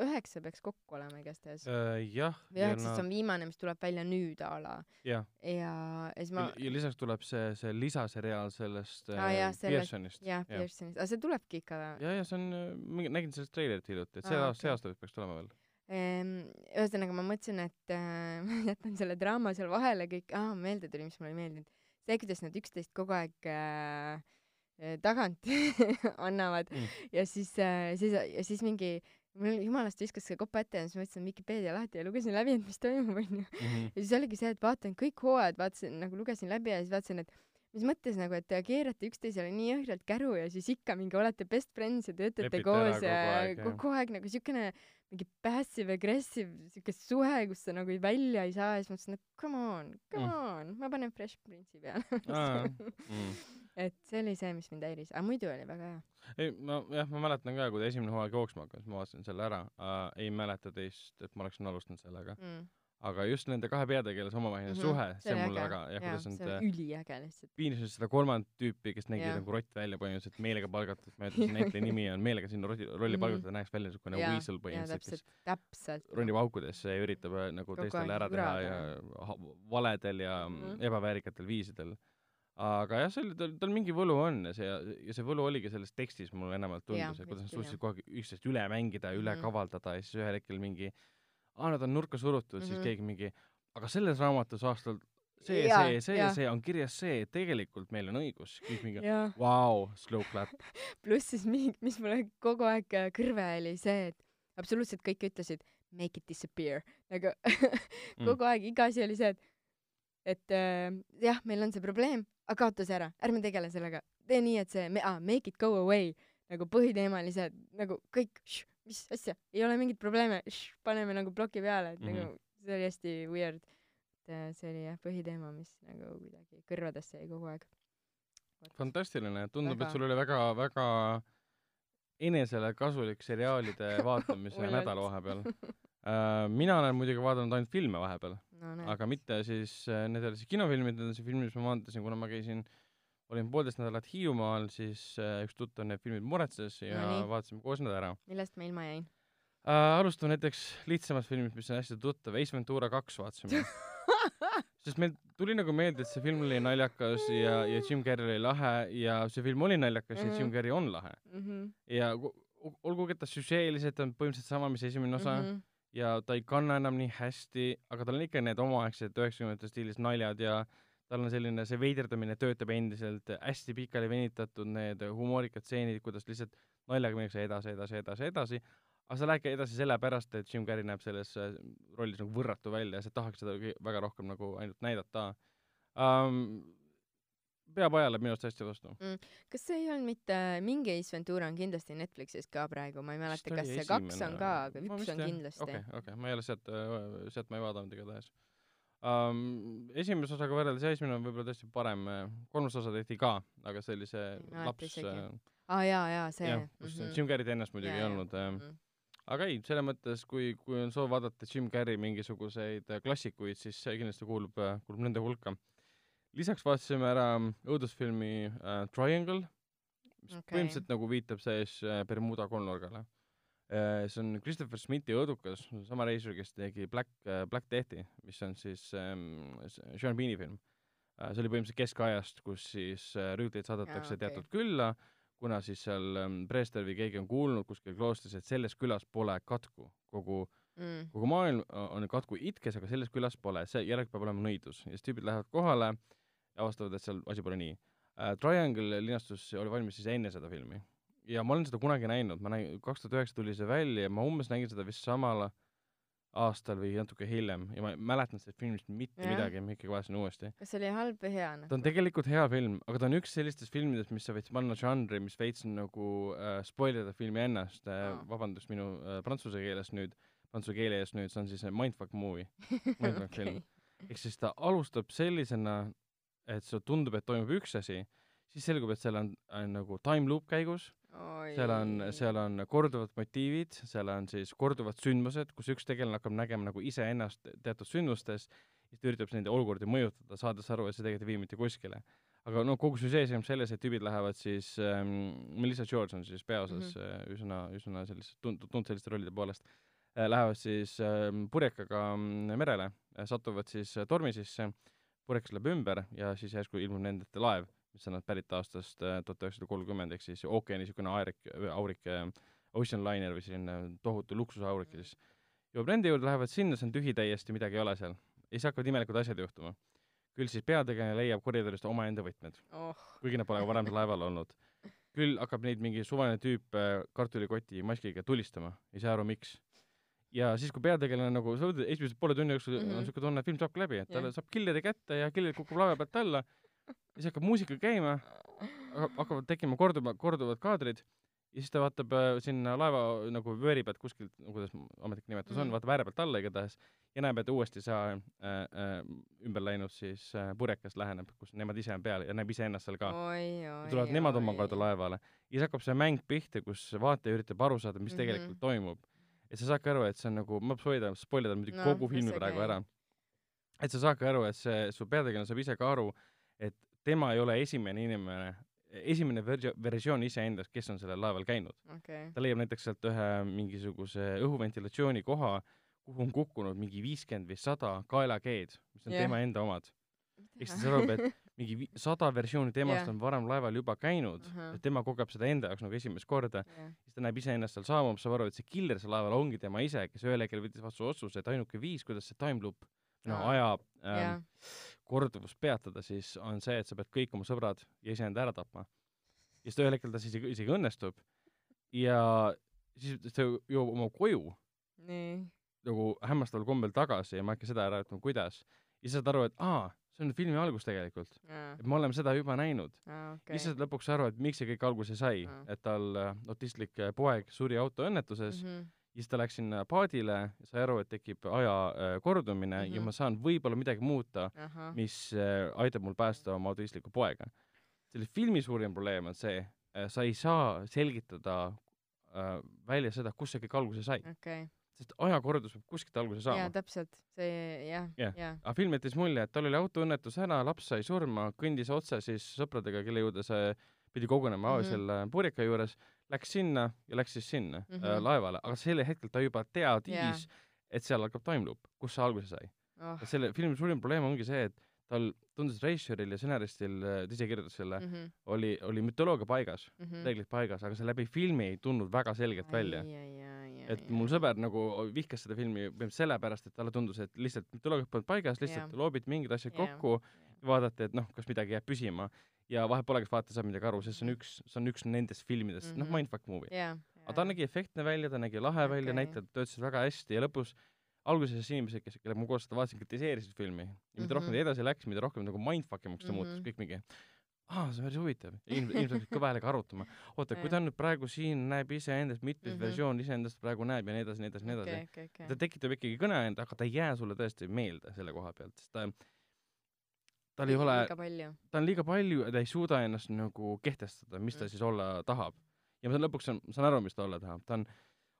üheksa peaks kokku olema igastahes. Uh, jah, või ja üheksas nad on viimane, mis tuleb välja nüüd a la jah, ja, ja siis ma ja, ja lisaks tuleb see, see lisaseriaal sellest Aa, äh, jah, Pearsonist. jah, Pearsonist, aga see tulebki ikka ja, ja see on, mingi, nägin sellest treilerit hiljuti, et see Aa, aasta, see okei. aasta vist peaks tulema veel. Ehm, ühesõnaga ma mõtlesin, et äh, *laughs* ma jätan selle draama seal vahele kõik, aa meelde tuli, mis mulle ei meeldinud. see, kuidas nad üksteist kogu aeg äh, äh, tagant *laughs* annavad Mm. ja siis äh,, siis ja siis mingi mul jumalast viskas see kopa ette ja siis ma võtsin Vikipeedia lahti ja lugesin läbi, et mis toimub *laughs* onju. Mhm. ja siis oligi see, et vaatan kõik hooajad, vaatasin nagu lugesin läbi ja siis vaatasin, et mis mõttes nagu, et te keerate üksteisele nii jõhkralt käru ja siis ikka mingi olete best friends ja töötate Lepite koos ja kogu aeg, kogu aeg nagu siukene mingi passive aggressive siuke suhe, kus sa nagu välja ei saa ja siis mõtlesin, et come on, come Mm. on, ma panen Fresh Prince'i peale *laughs* mm. Et see oli see, mis mind häiris, aga muidu oli väga hea ei, ma jah, ma mäletan ka, kui ta esimene hooaeg jooksma hakkas, ma vaatasin selle ära äh,, ei mäleta teist, et ma oleksin alustanud sellega, mm. aga just nende kahe peategelase omavaheline Mhm. suhe, see oli mulle väga, ja kuidas see nad äh, üliäge lihtsalt piinasid seda kolmandat tüüpi, kes nägi Jah. nagu rott välja põhimõtteliselt meelega palgatud, ma ei tea, mis näitleja *laughs* nimi on, meelega sinna rolli, rolli Mhm. palgatud, näeks välja niisugune weasel põhimõtteliselt, kes ronib aukudesse ja üritab äh, nagu teistele ära teha ja valedel ja mm Mhm. ebaväärikatel viisidel. Aga jah, see oli, tal, tal mingi võlu on ja see, ja see võlu oligi selles tekstis mulle enamalt Jaa, tundus, et kuidas nad suutsid kogu aeg üksteist üle mängida ja üle Mhm. kavaldada ja siis ühel hetkel mingi, aa, nad on nurka surutud mm, -hmm. siis Mhm. keegi mingi, aga selles raamatus aastal see, see, see see on kirjas see, tegelikult meil on õigus, kõik mingi vau, slow clap. *laughs* pluss siis mingi, mis mulle kogu aeg äh, kõrve oli see, et absoluutselt kõik ütlesid make it disappear nagu *laughs* Mm. kogu aeg iga asi oli see, et et äh, jah, meil on see probleem, aga kaota see ära, ärme tegele sellega, tee nii, et see ah, make it go away nagu põhiteema oli see, et nagu kõik, mis asja, ei ole mingit probleeme, paneme nagu ploki peale, et mm Mhm. -hmm. nagu see oli hästi weird. et äh, see oli jah põhiteema, mis nagu kuidagi kõrvadesse jäi kogu aeg. fantastiline, tundub, et sul oli väga, väga enesele kasulik seriaalide *laughs* vaatamise nädal vahepeal. mina olen muidugi vaadanud ainult filme vahepeal, no aga mitte siis, need ei ole siis kinofilmid, need on siis filmid, mis ma vaatasin, kuna ma käisin, olin poolteist nädalat Hiiumaal, siis äh, üks tuttav need filmid muretses ja No vaatasime koos need ära millest ma ilma jäin? äh,. alustame näiteks lihtsamast filmist, mis on hästi tuttav, Ace Ventura kaks vaatasime. *laughs* sest meil tuli nagu meelde, et see film oli naljakas ja, ja Jim Carrey oli lahe ja see film oli naljakas mm -hmm. ja Jim Mhm. Carrey on lahe. Mhm, ja ku- u- olgugi, et ta süžeeliselt on põhimõtteliselt sama, mis esimene osa mm. -hmm. Ja ta ei kanna enam nii hästi, aga tal on ikka need omaaegsed üheksakümnendate stiilis naljad ja tal on selline, see veiderdamine töötab endiselt, hästi pikali venitatud need humoorikad stseenid, kuidas lihtsalt naljaga minnakse edasi, edasi, edasi, edasi, aga sa lähedki edasi sellepärast, et Jim Carrey näeb selles äh, rollis nagu võrratu välja ja sa tahaks seda väga rohkem nagu ainult näidata um,. Peab ajale minu arust hästi vastu. kas see ei olnud mitte, mingi Ace Ventura on kindlasti Netflixis ka praegu, ma ei mäleta, kas see kaks on ka, aga üks on kindlasti okei, okei, ma ei ole sealt, sealt ma ei vaadanud igatahes um,. esimese osaga võrreldes jah, esimene on võib-olla tõesti parem, kolmas osa tehti ka, aga see oli see Mäletan laps äh, aa jaa, jaa, see. jah, kus mm -hmm. Jim Carrey't ennast muidugi Jaa, ei olnud äh,, Mhm. aga ei, selles mõttes, kui, kui on soov vaadata Jim Carrey mingisuguseid äh, klassikuid, siis see kindlasti kuulub, kuulub nende hulka. Lisaks vaatasime ära õudusfilmi äh, Triangle, mis okay. Põhimõtteliselt nagu viitab siis äh, Bermuda kolmnurgale äh,. see on Christopher Smithi õudukas, sama reisijal, kes tegi Black äh,, Black Deathi, mis on siis ähm, Sean Bean'i film äh,. see oli põhimõtteliselt keskajast, kus siis äh, rüütleid saadetakse Jaa, okei. teatud külla, kuna siis seal ähm, preester või keegi on kuulnud kuskil kloostris, et selles külas pole katku, kogu Mm. kogu maailm o- on katku itkes, aga selles külas pole, see järelikult peab olema nõidus ja siis tüübid lähevad kohale ja avastavad, et seal asi pole nii uh,. Triangle linastus oli valmis siis enne seda filmi ja ma olen seda kunagi näinud, ma nägin, kaks tuhat üheksa tuli see välja ja ma umbes nägin seda vist samal aastal või natuke hiljem ja ma ei mäletanud sellest filmist mitte ja. midagi, ma ikkagi vaatasin uuesti. kas see oli halb või hea noh? ta on tegelikult hea film, aga ta on üks sellistest filmidest, mis sa võid panna žanri, mis veits nagu äh, spoil ida filmi ennast äh, Aa., vabandust minu äh, prantsuse keeles nüüd, prantsuse keele eest nüüd, see on siis äh, Mindfuck movie, *laughs* Mindfuck film. ehk siis ta alustab sellisena, et see tundub, et toimub üks asi, siis selgub, et seal on äh, nagu time loop käigus, seal on, seal on korduvad motiivid, seal on siis korduvad sündmused, kus üks tegelane hakkab nägema nagu iseennast teatud sündmustes, siis ta üritab nende olukordi mõjutada, saades aru, et see tegelikult ei vii mitte kuskile. aga no kogu süžee seisneb selles, et tüübid lähevad siis ähm,, Melissa George on siis peaosas mm -hmm. üsna, üsna sellised tunt-, tuntud selliste rollide poolest äh,, lähevad siis ähm, purjekaga mm, merele, satuvad siis äh, tormi sisse, purjekas läheb ümber ja siis järsku ilmub nende ette laev, mis on pärit aastast äh, tuhat üheksasada kolmkümmend, ehk siis ookeani niisugune aerik, aurik äh, Ocean Liner või selline tohutu luksusaurik ja siis jõuab nende juurde, lähevad sinna, see on tühi täiesti, midagi ei ole seal. ja siis hakkavad imelikud asjad juhtuma. küll siis peategelane leiab koridorist omaenda võtmed, oh, kuigi nad pole varem laeval olnud. küll hakkab neid mingi suvaline tüüp äh, kartulikoti maskiga tulistama, ei saa aru, miks. Ja siis, kui peategelane nagu, sa võtad esimesed poole tunni jooksul mm -hmm. Mhm. on niisugune tunne, et film saabki läbi, et talle Jah. saab killeri kätte ja killer kukub laeva pealt alla, siis hakkab muusika käima, hakkavad tekkima korduva, korduvad kaadrid ja siis ta vaatab äh, sinna laeva nagu vööri pealt kuskilt, kuidas ametlik nimetus on mm., vaatab ääre pealt alla igatahes ja näeb, et uuesti see äh, äh, ümber läinud siis äh, purjekas läheneb, kus nemad ise on peal ja näeb iseennast seal ka. tulevad nemad omakorda laevale ja siis hakkab see mäng pihta, kus vaataja üritab aru saada, mis mm -hmm. tegelikult toimub. Et sa saadki aru, et see on nagu, ma spoilan, spoilan muidugi no, kogu filmi praegu käi. ära. et sa saadki aru, et see, su peategelane saab ise ka aru, et tema ei ole esimene inimene, esimene versioon, versioon iseendast, kes on sellel laeval käinud okay.. ta leiab näiteks sealt ühe mingisuguse õhuventilatsiooni koha, kuhu on kukkunud mingi viiskümmend või sada kaelakeed, mis on yeah. tema enda omad. ehk siis ta arvab, et mingi sada versiooni temast yeah. on varem laeval juba käinud uh, -huh. et tema kogeb seda enda jaoks nagu esimest korda yeah., siis ta näeb iseennast seal saabumas, saab aru, et see killer seal laeval ongi tema ise, kes ühel hetkel võttis vastu otsuse, et ainuke viis, kuidas see time loop noh uh -huh., aja ähm, yeah korduvust peatada, siis on see, et sa pead kõik oma sõbrad ja iseenda ära tapma. ja siis ühel hetkel ta siis isegi õnnestub ja siis ta jõuab oma koju nii. nagu hämmastaval kombel tagasi ja ma ei hakka seda ära ütlema, kuidas. ja siis saad aru, et aa, see on filmi algus tegelikult. et me oleme seda juba näinud. Okay. siis saad lõpuks aru, et miks see kõik alguse sai, et tal äh, autistlik äh, poeg suri autoõnnetuses mm -hmm ja siis ta läks sinna paadile, sai aru, et tekib aja äh, kordumine mm -hmm. ja mhm. ma saan võib-olla midagi muuta, mis äh, aitab mul päästa oma autistlikku poega. selle filmi suurim probleem on see äh,, sa ei saa selgitada äh, välja seda, kust see kõik alguse sai okay. Sest ajakordus peab kuskilt alguse saama. jaa, täpselt, see jah, jah. aga film jättis mulje, et tal oli autoõnnetus ära, laps sai surma, kõndis otse siis sõpradega, kelle juurde see pidi kogunema mm -hmm. selle purjeka juures läks sinna ja läks siis sinna mm -hmm. äh, mhm. laevale, aga sel hetkel ta juba teadis yeah., et seal hakkab time loop, kust see alguse sai oh.. selle filmi suurim probleem ongi see, et tal tundus režissööril ja stsenaristil, äh, ta ise kirjutas selle mm, -hmm. oli, oli mütoloogia paigas mm, -hmm. reeglid paigas, aga see läbi filmi ei tulnud väga selgelt ai, välja. et mul sõber nagu vihkas seda filmi põhimõtteliselt sellepärast, et talle tundus, et lihtsalt mütoloogiad polnud paigas, lihtsalt loobid mingid asjad yeah. kokku, vaadati, et noh, kas midagi jääb püsima ja vahet pole, kas vaataja saab midagi aru, sest see on üks, see on üks nendest filmidest mm, -hmm. noh, mhm. Mindfuck movie yeah,. Yeah. aga ta nägi efektne välja, ta nägi lahe okay. välja, näitlejad töötasid väga hästi ja lõpus alguses inimesed, kes, kellega ma koos seda vaatasin, kritiseerisid filmi ja mida mm -hmm. rohkem ta edasi läks, mida rohkem nagu mindfuck imuks ta mm -hmm. muutus, kõik mingi aa, see on päris huvitav. inimesed, inimesed hakkasid kõva häälega arutama. oota, kui ta nüüd praegu siin näeb iseendast, mitmes mm -hmm. versioon iseendast praegu näeb ja nii edasi, nii edasi, nii edasi okay,. Okay, okay. ta tekitab ikkagi kõneainet, aga ta ei jää sulle tõesti meelde selle koha pealt, sest ta tal ei ole, ta on liiga palju ja ta ei suuda ennast nagu kehtestada, mis ta mm. siis olla tahab. ja ma saan lõpuks saan, saan aru, mis ta olla tahab, ta on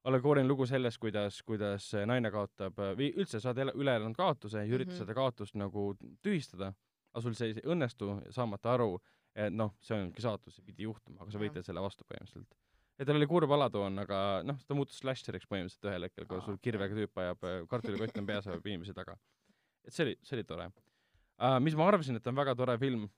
allegooriline lugu sellest, kuidas, kuidas naine kaotab või üldse saad üle elanud kaotuse ja üritad mm -hmm. seda kaotust nagu tühistada, aga sul see ei õnnestu, saamata aru, et noh, see ongi saatus, see pidi juhtuma, aga sa võitled selle vastu põhimõtteliselt. ja tal oli kurb alatoon, aga noh, ta muutus slasheriks põhimõtteliselt ühel hetkel, kui sul kirvega tüüp ajab, kartulikott on peas, ajab inimesi taga. et see oli, see oli tore uh,. mis ma arvasin, et on väga tore film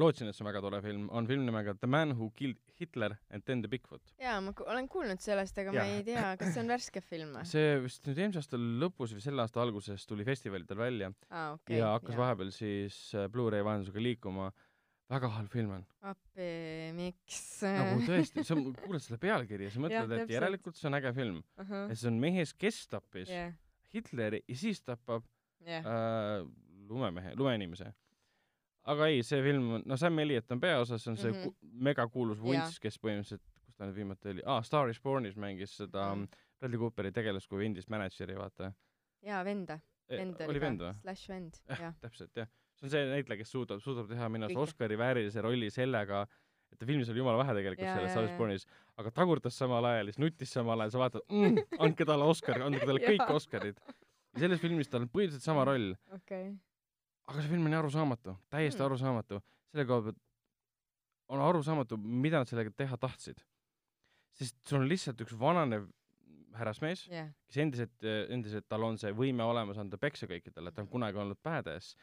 lootsin, et see on väga tore film, on film nimega The Man Who Killed Hitler and Then the Bigfoot. jaa, ma olen kuulnud sellest, aga ja. ma ei tea, kas see on värske film või? see vist nüüd eelmise aasta lõpus või selle aasta alguses tuli festivalidel välja ah, okay, ja hakkas ja. vahepeal siis äh, Blu-ray vahendusega liikuma väga halb film on. appi, miks? nagu tõesti, sa *laughs* kuuled selle pealkirja, sa mõtled, et järelikult see on äge film uh. -huh. ja see on mehes, kes tappis yeah. Hitleri ja siis tapab yeah. äh, lumemehe, lumeinimese. Aga ei, see film, no Sam Elliot on peaosas, see on see mm -hmm. megakuulus vunts, kes põhimõtteliselt, kus ta nüüd viimati oli, ah,, Star is Bornis mängis seda mm -hmm. Bradley Cooperi tegelast kui endist mänedžeri, vaata. jaa, venda. E, vend oli, või? Slash vend, jah. täpselt, jah. see on see näitleja, kes suudab, suudab teha minu arust Oscari väärilise rolli sellega, et ta filmis oli jumala vähe tegelikult ja, selles Star is Bornis, aga tagurdas samal ajal, siis nutis samal ajal, sa vaatad mm,, andke talle Oscar, andke talle *laughs* kõik Oscarid. ja selles filmis tal on põhiliselt sama roll okay aga see film on arusaamatu, täiesti mm. arusaamatu, selle koha pealt on arusaamatu, mida nad sellega teha tahtsid. sest sul on lihtsalt üks vananev härrasmees yeah., kes endiselt, endiselt tal on see võime olemas anda peksa kõikidele, ta on kunagi olnud badass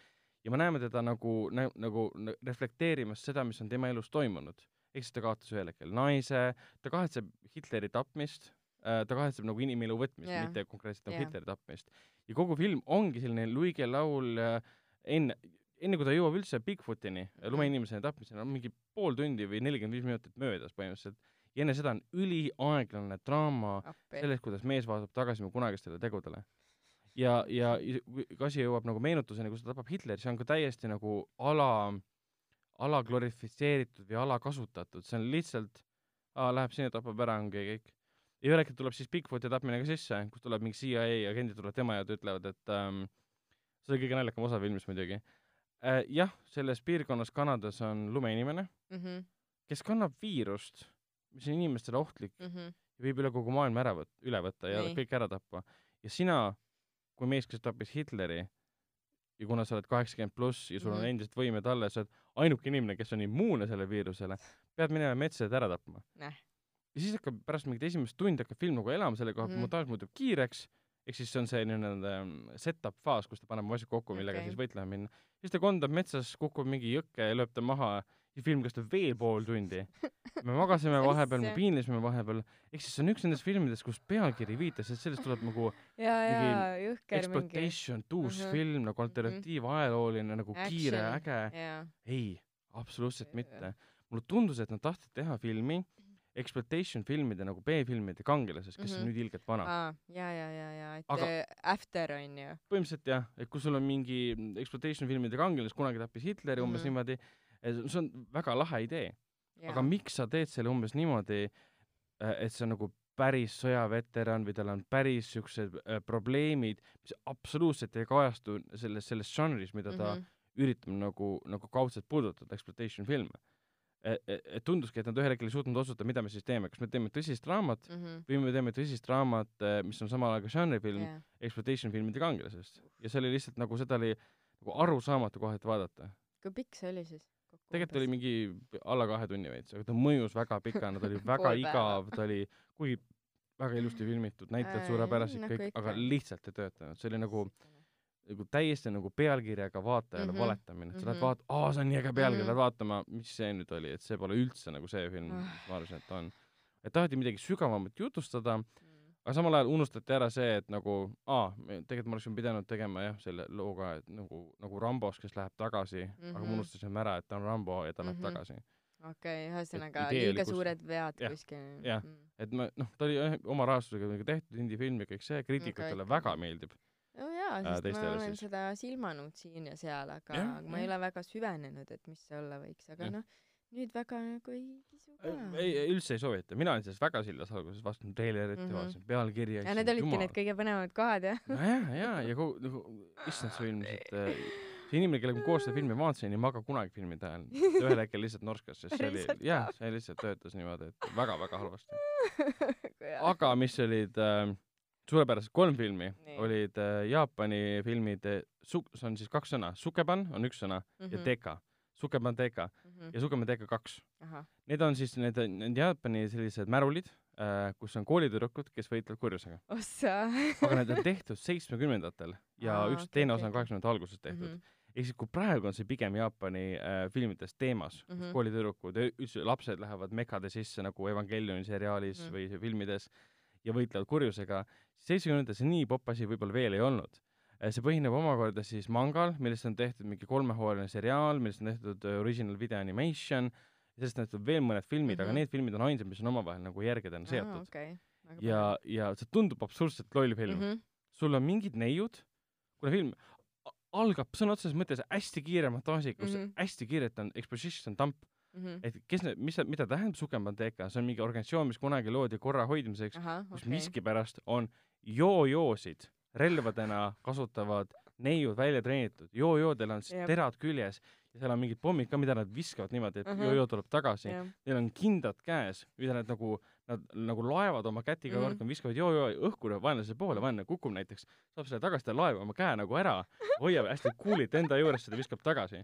ja me näeme teda nagu, nagu, reflekteerimas seda, mis on tema elus toimunud. ehk siis ta kaotas ühel hetkel naise, ta kahetseb Hitleri tapmist, äh, ta kahetseb nagu inimelu võtmist yeah., mitte konkreetselt nagu yeah. Hitleri tapmist. ja kogu film ongi selline luige laul äh, enne, enne kui ta jõuab üldse Bigfootini, lumeinimeseni tapmiseni, on mingi pool tundi või nelikümmend viis minutit möödas põhimõtteliselt. ja enne seda on üliaeglane draama sellest, kuidas mees vaatab tagasi oma kunagistele tegudele. ja, ja kui asi jõuab nagu meenutuseni, kus ta tapab Hitleri, see on ka täiesti nagu ala, alaglorifitseeritud või alakasutatud, see on lihtsalt, aa, läheb sinna, tapab ära, ongi kõik. ja ühel hetkel tuleb siis Bigfooti tapmine ka sisse, kus tuleb mingi CIA agendid tulevad tema juurde, ütlevad, et ähm, see oli kõige naljakam osa filmist muidugi äh,. jah, selles piirkonnas Kanadas on lumeinimene, Mhm, kes kannab viirust, mis on inimestele ohtlik mhm. ja viib üle kogu maailma ära võt-, üle võtta ja Nii. kõik ära tappa. ja sina, kui mees, kes tappis Hitleri ja kuna sa oled kaheksakümmend pluss ja sul mm -hmm. Mhm. on endiselt võimed alles, sa oled ainuke inimene, kes on immuunne sellele viirusele, pead minema metsa ja ta ära tapma. Näh. ja siis hakkab pärast mingit esimest tundi hakkab film nagu elama selle koha pealt Mhm. mm -hmm. montaaž muutub kiireks, ehk siis see on see nii-öelda set-up faas, kus ta paneb oma asjad kokku, millega okay. siis võitlema minna. siis ta kondab metsas, kukub mingi jõkke ja lööb ta maha ja film kestab veel pool tundi. me magasime *laughs* vahepeal, me Asja. piinlisime vahepeal, ehk siis see on üks nendest filmidest, kus pealkiri viitas, et sellest tuleb nagu ja, ja exploitation, uus Mhm. film nagu alternatiiv, ajalooline nagu kiire, Action. äge. jaa, ei, absoluutselt mitte. mulle tundus, et nad tahtsid teha filmi exploitation filmide nagu B-filmide kangelasest, kes mm -hmm. Mhm. on nüüd ilgelt vana. aa, ja, ja, ja, ja, et Aga- Aga... After on ju. põhimõtteliselt jah, et kui sul on mingi exploitation filmide kangelas, kunagi tappis Hitleri umbes Mhm. niimoodi, see on väga lahe idee, aga miks sa teed selle umbes niimoodi, et see on nagu päris sõjaveteran või tal on päris siuksed äh, probleemid, mis absoluutselt ei kajastu selles, selles žanris, mida ta mm Mhm. -hmm. üritab nagu, nagu kaudselt puudutada, exploitation filme. Et tunduski, et nad ühel hetkel ei suutnud otsustada, mida me siis teeme, kas me teeme tõsist draamat Mhm. või me teeme tõsist draamat, mis on samal ajal ka žanrifilm yeah., exploitation filmide kangelasest. ja see oli lihtsalt nagu, seda oli nagu arusaamatu kohati vaadata. kui pikk see oli siis? tegelikult oli mingi alla kahe tunni veits, aga ta mõjus väga pikana, ta oli *laughs* väga igav, ta oli, kuigi väga ilusti filmitud, näitlejad suurepärased nagu kõik, aga lihtsalt ei töötanud, see oli nagu, nagu täiesti nagu pealkirjaga vaatajale mm. -hmm. valetamine, et sa lähed Mhm. vaat-, aa, see on nii äge pealkiri mm. -hmm. lähed vaatama, mis see nüüd oli, et see pole üldse nagu see film, Ah. mis ma arvasin, et on. et taheti midagi sügavamat jutustada, Mm. aga samal ajal unustati ära see, et nagu aa, tegelikult me oleksime pidanud tegema jah, selle looga, et nagu, nagu Rambos, kes läheb tagasi mm, -hmm. aga me Mhm. unustasime ära, et ta on Rambo ja ta läheb Mhm. tagasi. okei, ühesõnaga idee oli, liiga kus- suured vead jah, kuskil. jah. et ma, noh, ta oli jah oma rahastusega nagu tehtud indie-film ja kõik see, kriitikutele Okei. väga meeldib. jaa, Äh, sest ma teistele olen siis. seda silmanud siin ja seal, aga aga ma ei ole väga süvenenud, et mis see olla võiks, aga noh, nüüd väga nagu ei kisu ka. ei, ei üldse ei soovita, mina olin sellest väga sillas alguses, vaatasin treilerit ja Mhm. vaatasin pealkirja. ja need olidki need kõige põnevamad kohad, jah? nojah, ja, ja kogu, nagu, issand, see film lihtsalt äh, see inimene, kellega ma koos seda filmi vaatasin, ei maga kunagi filmide ajal. ühel hetkel lihtsalt norskas, sest see oli jah see lihtsalt töötas niimoodi, et väga-väga halvasti. *laughs* aga mis olid äh, suurepärased kolm filmi Nii., olid äh, Jaapani filmid äh, Su-, see on siis kaks sõna, Sukeban on üks sõna Mhm. ja Deka, Sukeban Deka ja Sukeban Deka kaks. Need on siis need, need Jaapani sellised märulid äh,, kus on koolitüdrukud, kes võitlevad kurjusega. aga need on tehtud seitsmekümnendatel ja Aa, üks okei, teine okei, osa on kaheksakümnendate alguses tehtud. Mhm. ehk siis, kui praegu on see pigem Jaapani äh, filmides teemas mm, -hmm. Mhm. koolitüdrukud ja üldse lapsed lähevad mekade sisse nagu Evangelioni seriaalis mm Mhm. -hmm. või filmides ja võitlevad kurjusega, seitsmekümnendates nii popp asi võib-olla veel ei olnud. see põhineb omakorda siis mangal, millest on tehtud mingi kolmehooajaline seriaal, millest on tehtud äh, original video animation, sellest on tehtud veel mõned filmid mm, -hmm. aga Mhm. need filmid on ainsad, mis on omavahel nagu järgedena seotud. okei. ja, ja see tundub absoluutselt loll film mm. -hmm sul on mingid neiud, kuna film algab sõna otseses mõttes hästi kiire montaažiga, kus mm. -hmm. hästi kiirelt on exposition dump, Mm -hmm. et kes need, mis, mida tähendab Sukemanteeka, see on mingi organisatsioon, mis kunagi loodi korra hoidmiseks, kus okei. miskipärast on joojoosid relvadena kasutavad neiud välja treenitud, joojoodel on Jep. terad küljes ja seal on mingid pommid ka, mida nad viskavad niimoodi, et Mhm. joojoo tuleb tagasi jah, neil on kindad käes, mida nad nagu, nad nagu laevad oma kätiga mm -hmm. viskavad joo-joo õhku vaenlase poole, vaenlane kukub näiteks, saab selle tagasi, ta laeb oma käe nagu ära, hoiab hästi cool'ilt enda juures seda, viskab tagasi.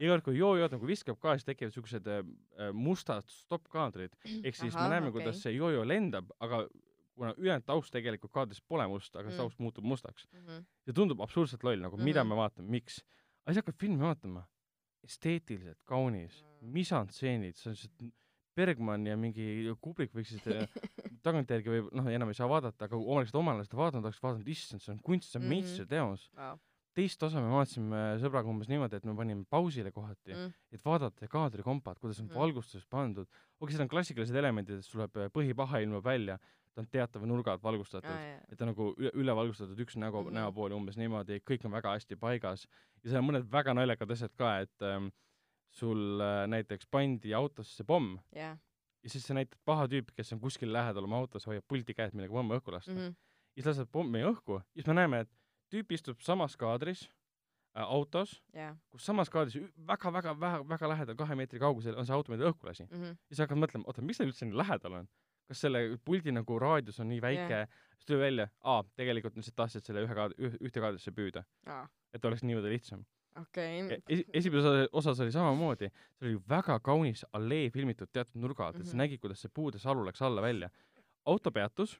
Iga kord, kui joo-joo nagu viskab ka, siis tekivad siuksed äh, äh, mustad stopp-kaadrid, *clears throat* ehk siis Aha, me näeme, okei. kuidas see joo-joo lendab, aga kuna ülejäänud taust tegelikult kaadris pole must, aga Mm. mm. taust muutub mustaks. Mhm. see tundub absurdselt loll, nagu mm -hmm. mida Mhm. me vaatame, miks. aga siis hakkad filmi vaatama, esteetiliselt kaunis, Mm. misantseenid, see on lihtsalt Bergman ja mingi Kubrick võiksid äh, tagantjärgi või noh, enam ei saa vaadata, aga kui oleksid omal ajal seda vaadanud, oleks vaadanud, issand, see on kunst, see on Mhm. meistriteos. Vau. Teist osa me vaatasime sõbraga umbes niimoodi, et me panime pausile kohati Mm. et vaadata kaadrikompad, kuidas on Mhm. valgustus pandud, okei, seal on klassikalised elemendid, et sul tuleb äh, põhipaha ilmub välja, ta on teatava nurga alt valgustatud jaa et ta nagu üle, üle valgustatud üks nägu mm. -hmm. näopool umbes niimoodi, kõik on väga hästi paigas ja seal on mõned väga naljakad asjad ka, et ähm, sul äh, näiteks pandi autosse pomm jaa ja siis sa näitad paha tüüpi, kes on kuskil lähedal oma autos, hoiab pulti käes, millega pommi õhku lasta mm. mhm ja siis laseb pommi õhku ja siis me näeme, et tüüp istub samas kaadris äh, autos, jaa kus samas kaadris väga-väga, väga, väga lähedal, kahe meetri kaugusel on see auto, mida õhku lasi. mhm ja siis hakkad mõtlema, oota, miks ta üldse nii lähedal on? kas selle puldi nagu raadius on nii väike Jah. siis tuli välja, aa, tegelikult nad lihtsalt tahtsid selle ühe kaad-, ühte kaadrisse püüda, aa et oleks niimoodi lihtsam okei Esi- esimeses osas, oli samamoodi, see oli väga kaunis allee filmitud teatud nurga alt, et sa Mhm. nägid, kuidas see puude salu läks alla välja. auto peatus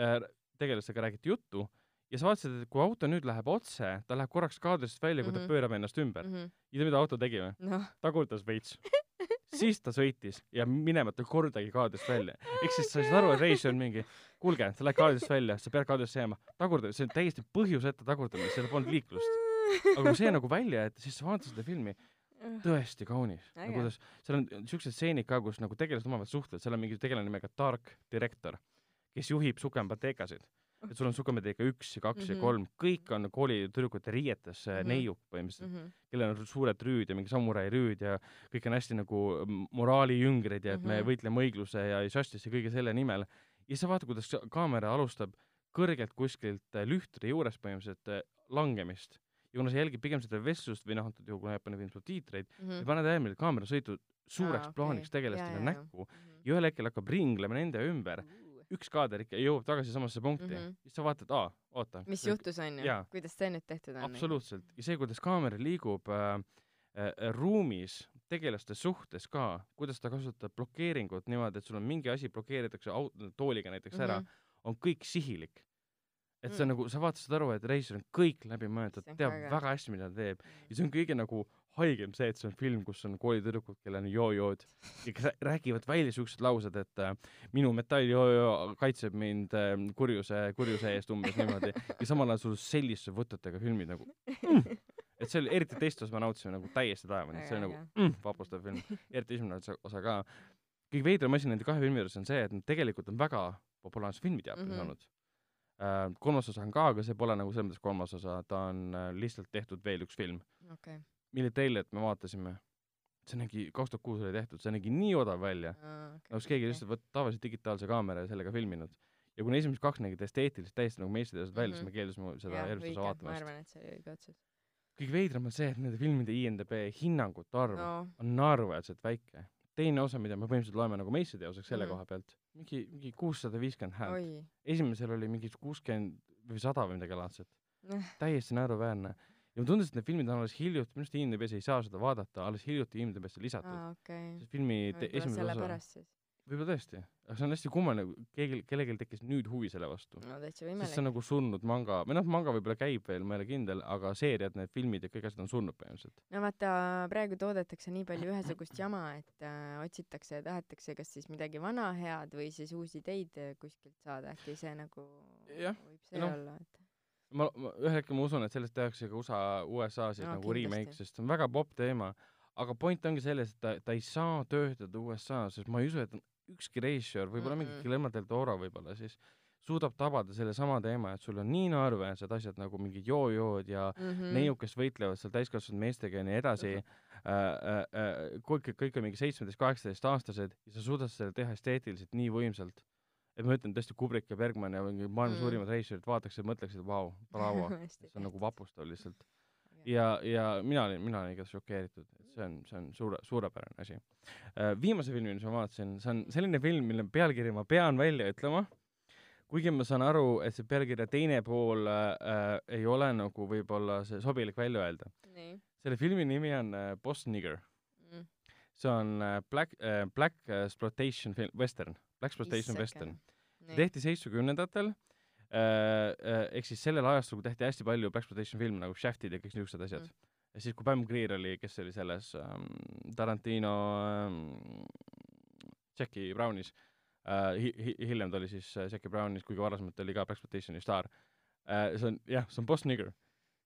äh,, tegelastega räägiti juttu ja sa vaatasid, et kui auto nüüd läheb otse, ta läheb korraks kaadrist välja, kui ta Mhm. pöörab ennast ümber. mhm ja tead, mida auto tegi või? noh ta kurtas veits. *laughs* siis ta sõitis ja minemata kordagi kaadrist välja. ehk siis sa said aru, et *laughs* reis on mingi, kuulge, sa lähed kaadrist välja, sa pead kaadrisse jääma. tagurda, see on täiesti põhjuseta tagurdamine, seal polnud liiklust. aga kui see nagu välja jätta, siis sa vaatad seda filmi, tõesti kaunis. Nagu kuidas, seal on siuksed stseenid ka, kus nagu tegelased omavahel suhtlevad, seal on mingi tegelane nimega Dark Director, kes juhib Sukempateekasid. *laughs* et sul on Sukempateeka üks ja kaks ja Mhm. kolm, kõik on koolitüdrukute riietes mm Mhm. neiuk põhimõtteliselt, mhm kellel on suured rüüd ja mingi samurai rüüd ja kõik on hästi nagu moraalijüngrid ja et me Mhm. võitleme õigluse ja justice'i kõige selle nimel. ja sa vaatad, kuidas ka- kaamera alustab kõrgelt kuskilt äh, lühtude juures põhimõtteliselt äh, langemist. ja kuna see jälgib pigem seda vestlust või noh, antud juhul, Jaapani film subtiitreid, mhm ja paned äärmiselt kaamera sõitu suureks Aa, plaaniks tegelastele Jaa, jaa, jaa. näkku ja ühel hetkel hakkab ringlema nende ümber, üks kaader ikka jõuab tagasi samasse punkti mm. -hmm. siis sa vaatad, aa, oota. mis juhtus onju jaa. kuidas see nüüd tehtud on absoluutselt ja see, kuidas kaamera liigub äh, äh, ruumis tegelaste suhtes ka, kuidas ta kasutab blokeeringut niimoodi, et sul on mingi asi blokeeritakse au-, tooliga näiteks ära Mhm., on kõik sihilik. et see on Mm. nagu, sa vaatasid aru, et reisijal on kõik läbi mõeldud, See on teab väga väga hästi, mida ta teeb ja see on kõige nagu haigem see, et see on film, kus on koolitüdrukud, kellel on joojood ja kes rää- räägivad välja siuksed laused, et äh, minu metalljoojo kaitseb mind äh, kurjuse, kurjuse eest umbes niimoodi ja samal ajal sul selliste võtetega filmid nagu mm.. et see oli, eriti teist osa me nautisime nagu täiesti taevani, see oli nagu mm, vapustav film, eriti esimene osa, ka. kõige veidram asi nende kahe filmi juures on see, et nad tegelikult on väga populaarsed filmid Jaapanis mm. -hmm. olnud äh,. kolmas osa on ka, aga see pole nagu selles mõttes kolmas osa, ta on äh, lihtsalt tehtud veel üks film, okei mille treilerit me vaatasime. see nägi, kaks tuhat kuus oli tehtud, see nägi nii odav välja, nagu keegi lihtsalt võtnud tavalise digitaalse kaamera ja sellega filminud. ja kuna esimesed kaks nägid esteetiliselt täiesti nagu meistriteosed välja mm, -hmm. siis me keeldusime seda järgmist osa ma vaatamast. arvan et see oli õige otsus kõige veidram on see, et nende filmide IMDB hinnangute arv no. no on naeruväärselt väike. teine osa, mida me põhimõtteliselt loeme nagu meistriteoseks selle mm Mhm. -hmm. koha pealt, mingi, mingi kuussada viiskümmend häält. esimesel oli mingi kuuskümmend või sada või midagi laadset. *laughs* Täiesti naeruväärne. Ja mulle tundus, et need filmid on alles hiljuti, minu arust IMDB-s ei saa seda vaadata, alles hiljuti IMDB-sse lisatud. Ah,. okei. See filmi esimene osa, võib-olla tõesti, aga see on hästi kummaline, keegi, kellelgi tekkis nüüd huvi selle vastu. no sest see on nagu surnud manga, või noh, manga võib-olla käib veel, ma ei ole kindel, aga seeriad, need filmid ja kõik asjad on surnud põhimõtteliselt. no vaata praegu toodetakse nii palju ühesugust jama et äh, otsitakse ja tahetakse kas siis midagi vana head või siis uusi ideid äh, kuskilt saada. Äkki see nagu Jah, võib see noh, olla et ma, ma ühel hetkel ma usun, et sellest tehakse ka USA, USA-s No nagu remake, sest see on väga popp teema. aga point ongi selles, et ta, ta ei saa töötada USA-s, sest ma ei usu, et ükski reisijal, võib-olla mingi Mm-mm. Guillermo del Toro võib-olla siis suudab tabada sellesama teema, et sul on nii naeruväärsed asjad nagu mingid joojood ja mm mm. -hmm. neiud, kes võitlevad seal täiskasvanud meestega ja nii edasi äh,. Äh, äh, kõik, kõik on mingi seitsmeteist, kaheksateist aastased ja sa suudad selle teha esteetiliselt nii võimsalt. Et ma ütlen tõesti, Kubrick ja Bergman ja mingi maailma Mm. mm. suurimad reisijaid vaataksid ja mõtleksid, vau, *laughs* bravo, see on nagu vapustav lihtsalt. *laughs* ja, ja mina olin, mina olin igatahes šokeeritud, et see on, see on suure, suurepärane asi. viimase filmi, mis ma vaatasin, see on selline film, mille pealkiri ma pean välja ütlema, kuigi ma saan aru, et see pealkirja teine pool äh, ei ole nagu võib-olla see sobilik välja öelda. selle filmi nimi on äh, Boss Nigger. mm. see on äh, Black äh,, Black Exploitation film, western, Black Exploitation western. tehti seitsmekümnendatel äh,, äh, ehk siis sellel ajastul, kui tehti hästi palju Exploitation filme nagu Shaftid ja kõik niisugused asjad Mm. ja siis, kui Pam Grier oli, kes oli selles ähm, Tarantino ähm, Jackie Brownis äh, hi,, hi, hiljem ta oli siis äh, Jackie Brownis, kuigi varasemalt oli ka Black Exploitationi staar äh,. see on jah, see on Boss Nigger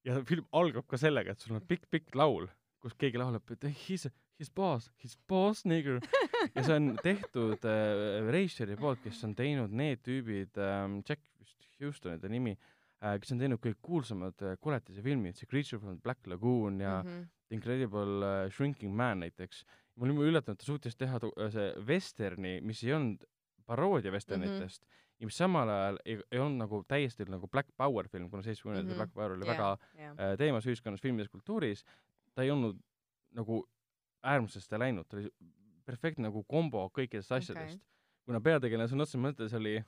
ja film algab ka sellega, et sul on pikk-pikk laul, kus keegi laulab, et he is a, his boss, his boss nigger ja see on *laughs* tehtud äh, Reisjeri poolt, kes on teinud need tüübid ähm,, Jack vist Houston oli ta nimi äh,, kes on teinud kõik kuulsamad äh, koletise filmid, see Creature from Black Lagoon ja mm -hmm. The Incredible äh, Shrinking Man näiteks. ma olin üllatunud, ta suutis teha äh, see vesterni, mis ei olnud paroodia vesternitest mm, -hmm ja mis samal ajal ei, ei olnud nagu täiesti nagu Black Power film, kuna seitsmekümnendatel mm -hmm. Black Power oli yeah, väga yeah. Äh, teemas ühiskonnas, filmides, kultuuris, ta ei olnud nagu äärmusesse läinud, ta oli perfektne nagu kombo kõikidest asjadest okay.. kuna peategelane sõna otseses mõttes oli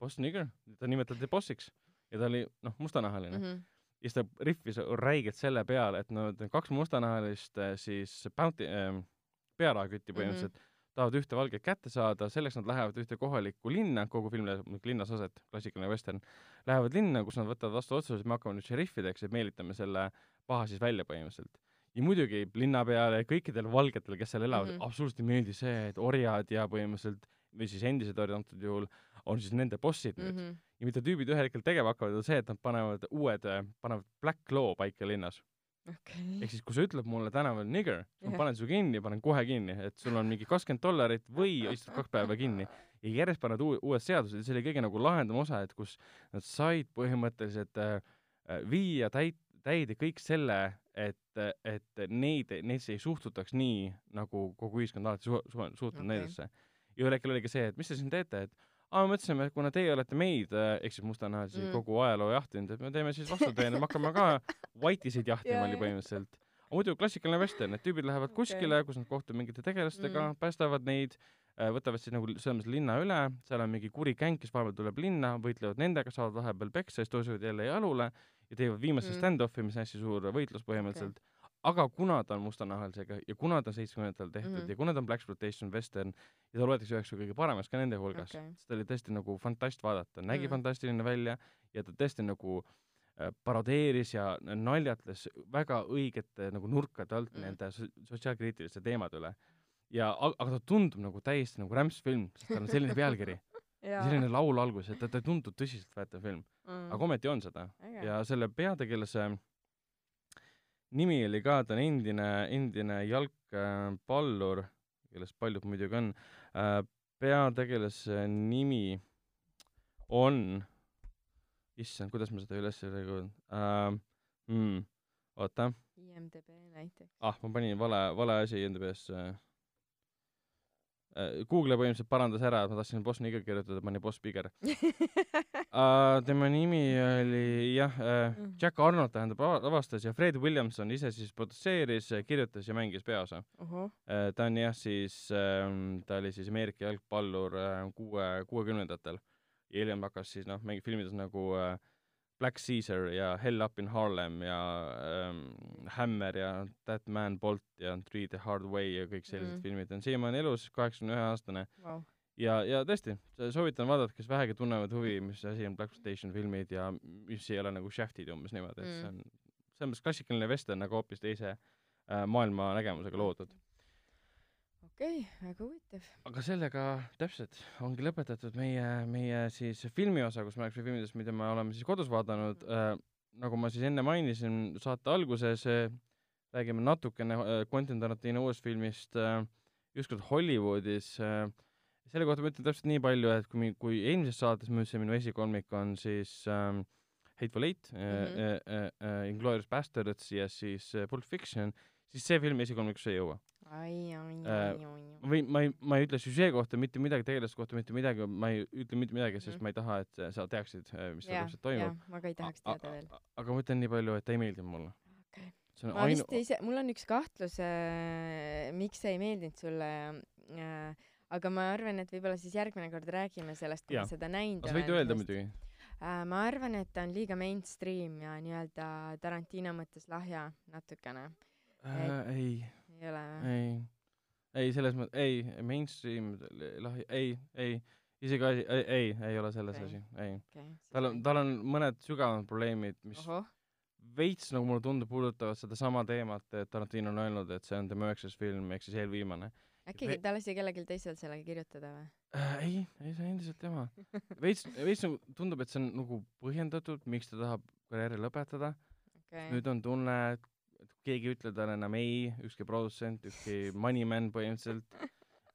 boss nigger, ta nimetati bossiks ja ta oli noh, mustanahaline mm. -hmm. ja siis ta rihvis räigelt selle peale, et no kaks mustanahalist äh, siis bounty äh,, pearahakütti mhm. põhimõtteliselt mm -hmm tahavad ühte valget kätte saada, selleks nad lähevad ühte kohalikku linna, kogu film läheb linnas aset, klassikaline western, lähevad linna, kus nad võtavad vastu otsuse, et me hakkame nüüd šerifideks ja meelitame selle paha siis välja põhimõtteliselt ja muidugi linnapeale ja kõikidele valgetele, kes seal elavad mm, -hmm. absoluutselt ei meeldi see, et orjad ja põhimõtteliselt või siis endised orjad antud juhul on siis nende bossid nüüd mm. -hmm. ja mida tüübid ühel hetkel tegema hakkavad, on see, et nad panevad uued, panevad Black Law paika linnas okay.. ehk siis, kui sa ütled mulle tänaval nigger, ma yeah. panen su kinni, panen kohe kinni, et sul on mingi kakskümmend dollarit või istud kaks päeva kinni. ja järjest panevad uu-, uued seadused ja see oli kõige nagu lahendam osa, et kus nad said põhimõtteliselt äh, äh viia täit-, täide kõik selle, et, et neid, neisse ei suhtutaks nii, nagu kogu ühiskond alati su-, su-, suhtunud okay. neidesse. ja ühel hetkel oligi see, et mis te siin teete, et aa, me mõtlesime, et kuna teie olete meid, ehk siis mustanahalisi mm. kogu ajaloo jahtinud, et me teeme siis vastuteene, me *laughs* hakkame ka whiteisid jahtima yeah, oli põhimõtteliselt. muidu klassikaline western, et tüübid lähevad okay. kuskile, kus nad kohtuvad mingite tegelastega mm., päästavad neid, äh, võtavad siis nagu selles mõttes linna üle, seal on mingi kuri gäng, kes vahepeal tuleb linna, võitlevad nendega, saavad vahepeal peksa, siis tõusevad jälle jalule ja teevad viimase mm. stand-off'i, mis on hästi suur võitlus põhimõtteliselt. Okay aga kuna ta on mustanahalisega ja kuna ta on seitsmekümnendatel tehtud mm. ja kuna ta on Blaxploitation western ja ta loetakse üheks kõige paremaks ka nende hulgas okay., siis ta oli tõesti nagu fantast vaadata, nägi mm. fantastiline välja ja ta tõesti nagu äh, parodeeris ja naljatles väga õigete nagu nurkade alt mm. nende so sotsiaalkriitiliste teemade üle. ja aga ta tundub nagu täiesti nagu rämpsfilm, sest tal on selline *laughs* pealkiri selline laul algus, et ta, ei tundu tõsiseltvõetav film mm.. aga ometi on seda okay. ja selle peategelase nimi oli ka, ta on endine, endine jalgpallur, kellest paljud muidugi on äh,. peategelase nimi on, issand, kuidas ma seda üles ei leidnud äh,. Mm, oota. IMDB näiteks. ah, ma panin vale, vale asi IMDB-sse Google põhimõtteliselt parandas ära, et ma tahtsin boss nigger kirjutada, pani boss bigger uh,. *laughs* tema nimi oli jah uh,, Jack Arnold tähendab lavastas ja Fred Williamson ise siis produtseeris, kirjutas ja mängis peaosa uh. -huh. Uh, ta on jah siis uh,, ta oli siis Ameerika jalgpallur uh, kuue, kuuekümnendatel ja hiljem hakkas siis noh, mängib filmides nagu uh, Black Caesar ja Hell Up in Harlem ja ähm, Hammer ja That Man Bolt ja Three the Hard Way ja kõik sellised mm. filmid on siiamaani elus, kaheksakümne ühe aastane wow.. ja, ja tõesti, soovitan vaadata, kes vähegi tunnevad huvi, mis asi on Black Station filmid ja mis ei ole nagu Shaftid umbes niimoodi, et mm. see on selles mõttes klassikaline vestern, aga hoopis teise äh, maailmanägemusega loodud okei okay,, väga huvitav. aga sellega täpselt ongi lõpetatud meie, meie siis filmiosa, kus me rääkisime filmidest, mida me oleme siis kodus vaadanud äh,. nagu ma siis enne mainisin saate alguses äh,, räägime natukene äh, Quentin Tarantino uuest filmist äh, ükskord Hollywoodis äh,. selle kohta ma ütlen täpselt nii palju, et kui, kui eelmises saates ma ütlesin, minu esikolmik on siis äh, Hateful Eight mm, -hmm. äh, äh, äh, Inglourious Bastards ja siis äh, Pulp Fiction, siis see film esikolmikusse ei jõua. Või ma ei, ma ei ütle süžee kohta mitte midagi, tegelaste kohta mitte midagi, ma ei ütle mitte midagi, sest mm. ma ei taha, et sa teaksid, äh, mis seal täpselt toimub. ma ka ei tahaks teada veel. aga ma ütlen nii palju, et ta ei meeldinud mulle okay.. ma ainu... vist ise, mul on üks kahtlus äh,, miks see ei meeldinud sulle äh,, aga ma arvan, et võib-olla siis järgmine kord räägime sellest, kui ma seda näinud olen. sa võid öelda muidugi äh,. ma arvan, et ta on liiga mainstream ja nii-öelda Tarantino mõttes lahja natukene äh,. ei ei ole või? ei, ei selles mõttes, ei, mainstream, lahi, ei, ei, isegi asi, ei, ei, ei ole selles okay. asi, ei okay,. tal on, tal on mõned sügavamad probleemid, mis Oho. veits nagu mulle tundub, puudutavad sedasama teemat, et Tarantino on öelnud, et see on tema üheksas film ehk siis eelviimane. äkki Ve ta lasi kellelgi teisel sellega kirjutada või äh,? ei, ei see on endiselt tema. *laughs* veits, veits nagu tundub, et see on nagu põhjendatud, miks ta tahab karjääri lõpetada okay.. nüüd on tunne, et keegi ei ütle talle enam ei, ükski produtsent, ükski moneyman põhimõtteliselt.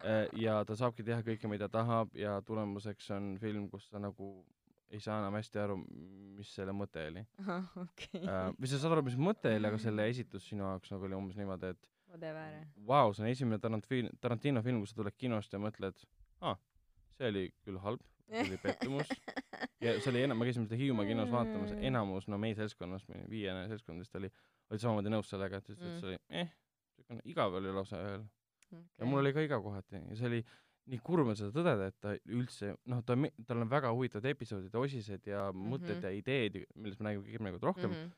Äh, ja ta saabki teha kõike, mida tahab ja tulemuseks on film, kus sa nagu ei saa enam hästi aru, mis selle mõte oli. ahah, okei. Äh, või sa saad aru, mis mõte oli, aga selle esitus sinu jaoks nagu oli umbes niimoodi, et vau, see on esimene Tarantino, Tarantino film, kus sa tuled kinost ja mõtled, aa, see oli küll halb, see oli pettumus. *laughs* Ja see oli enam, me käisime seda Hiiumaa kinos vaatamas, enamus, no meie seltskonnas, viiene seltskond vist oli, olid samamoodi nõus sellega, et ütles, et see oli eh, niisugune igav oli lausa ühel. ja mul oli ka igav kohati ja see oli nii kurb on seda tõdeda, et ta üldse, noh, ta, tal on väga huvitavad episoodid, osised ja mm -hmm. mõtted ja ideed, millest me räägime kõik nagu rohkem mm, -hmm.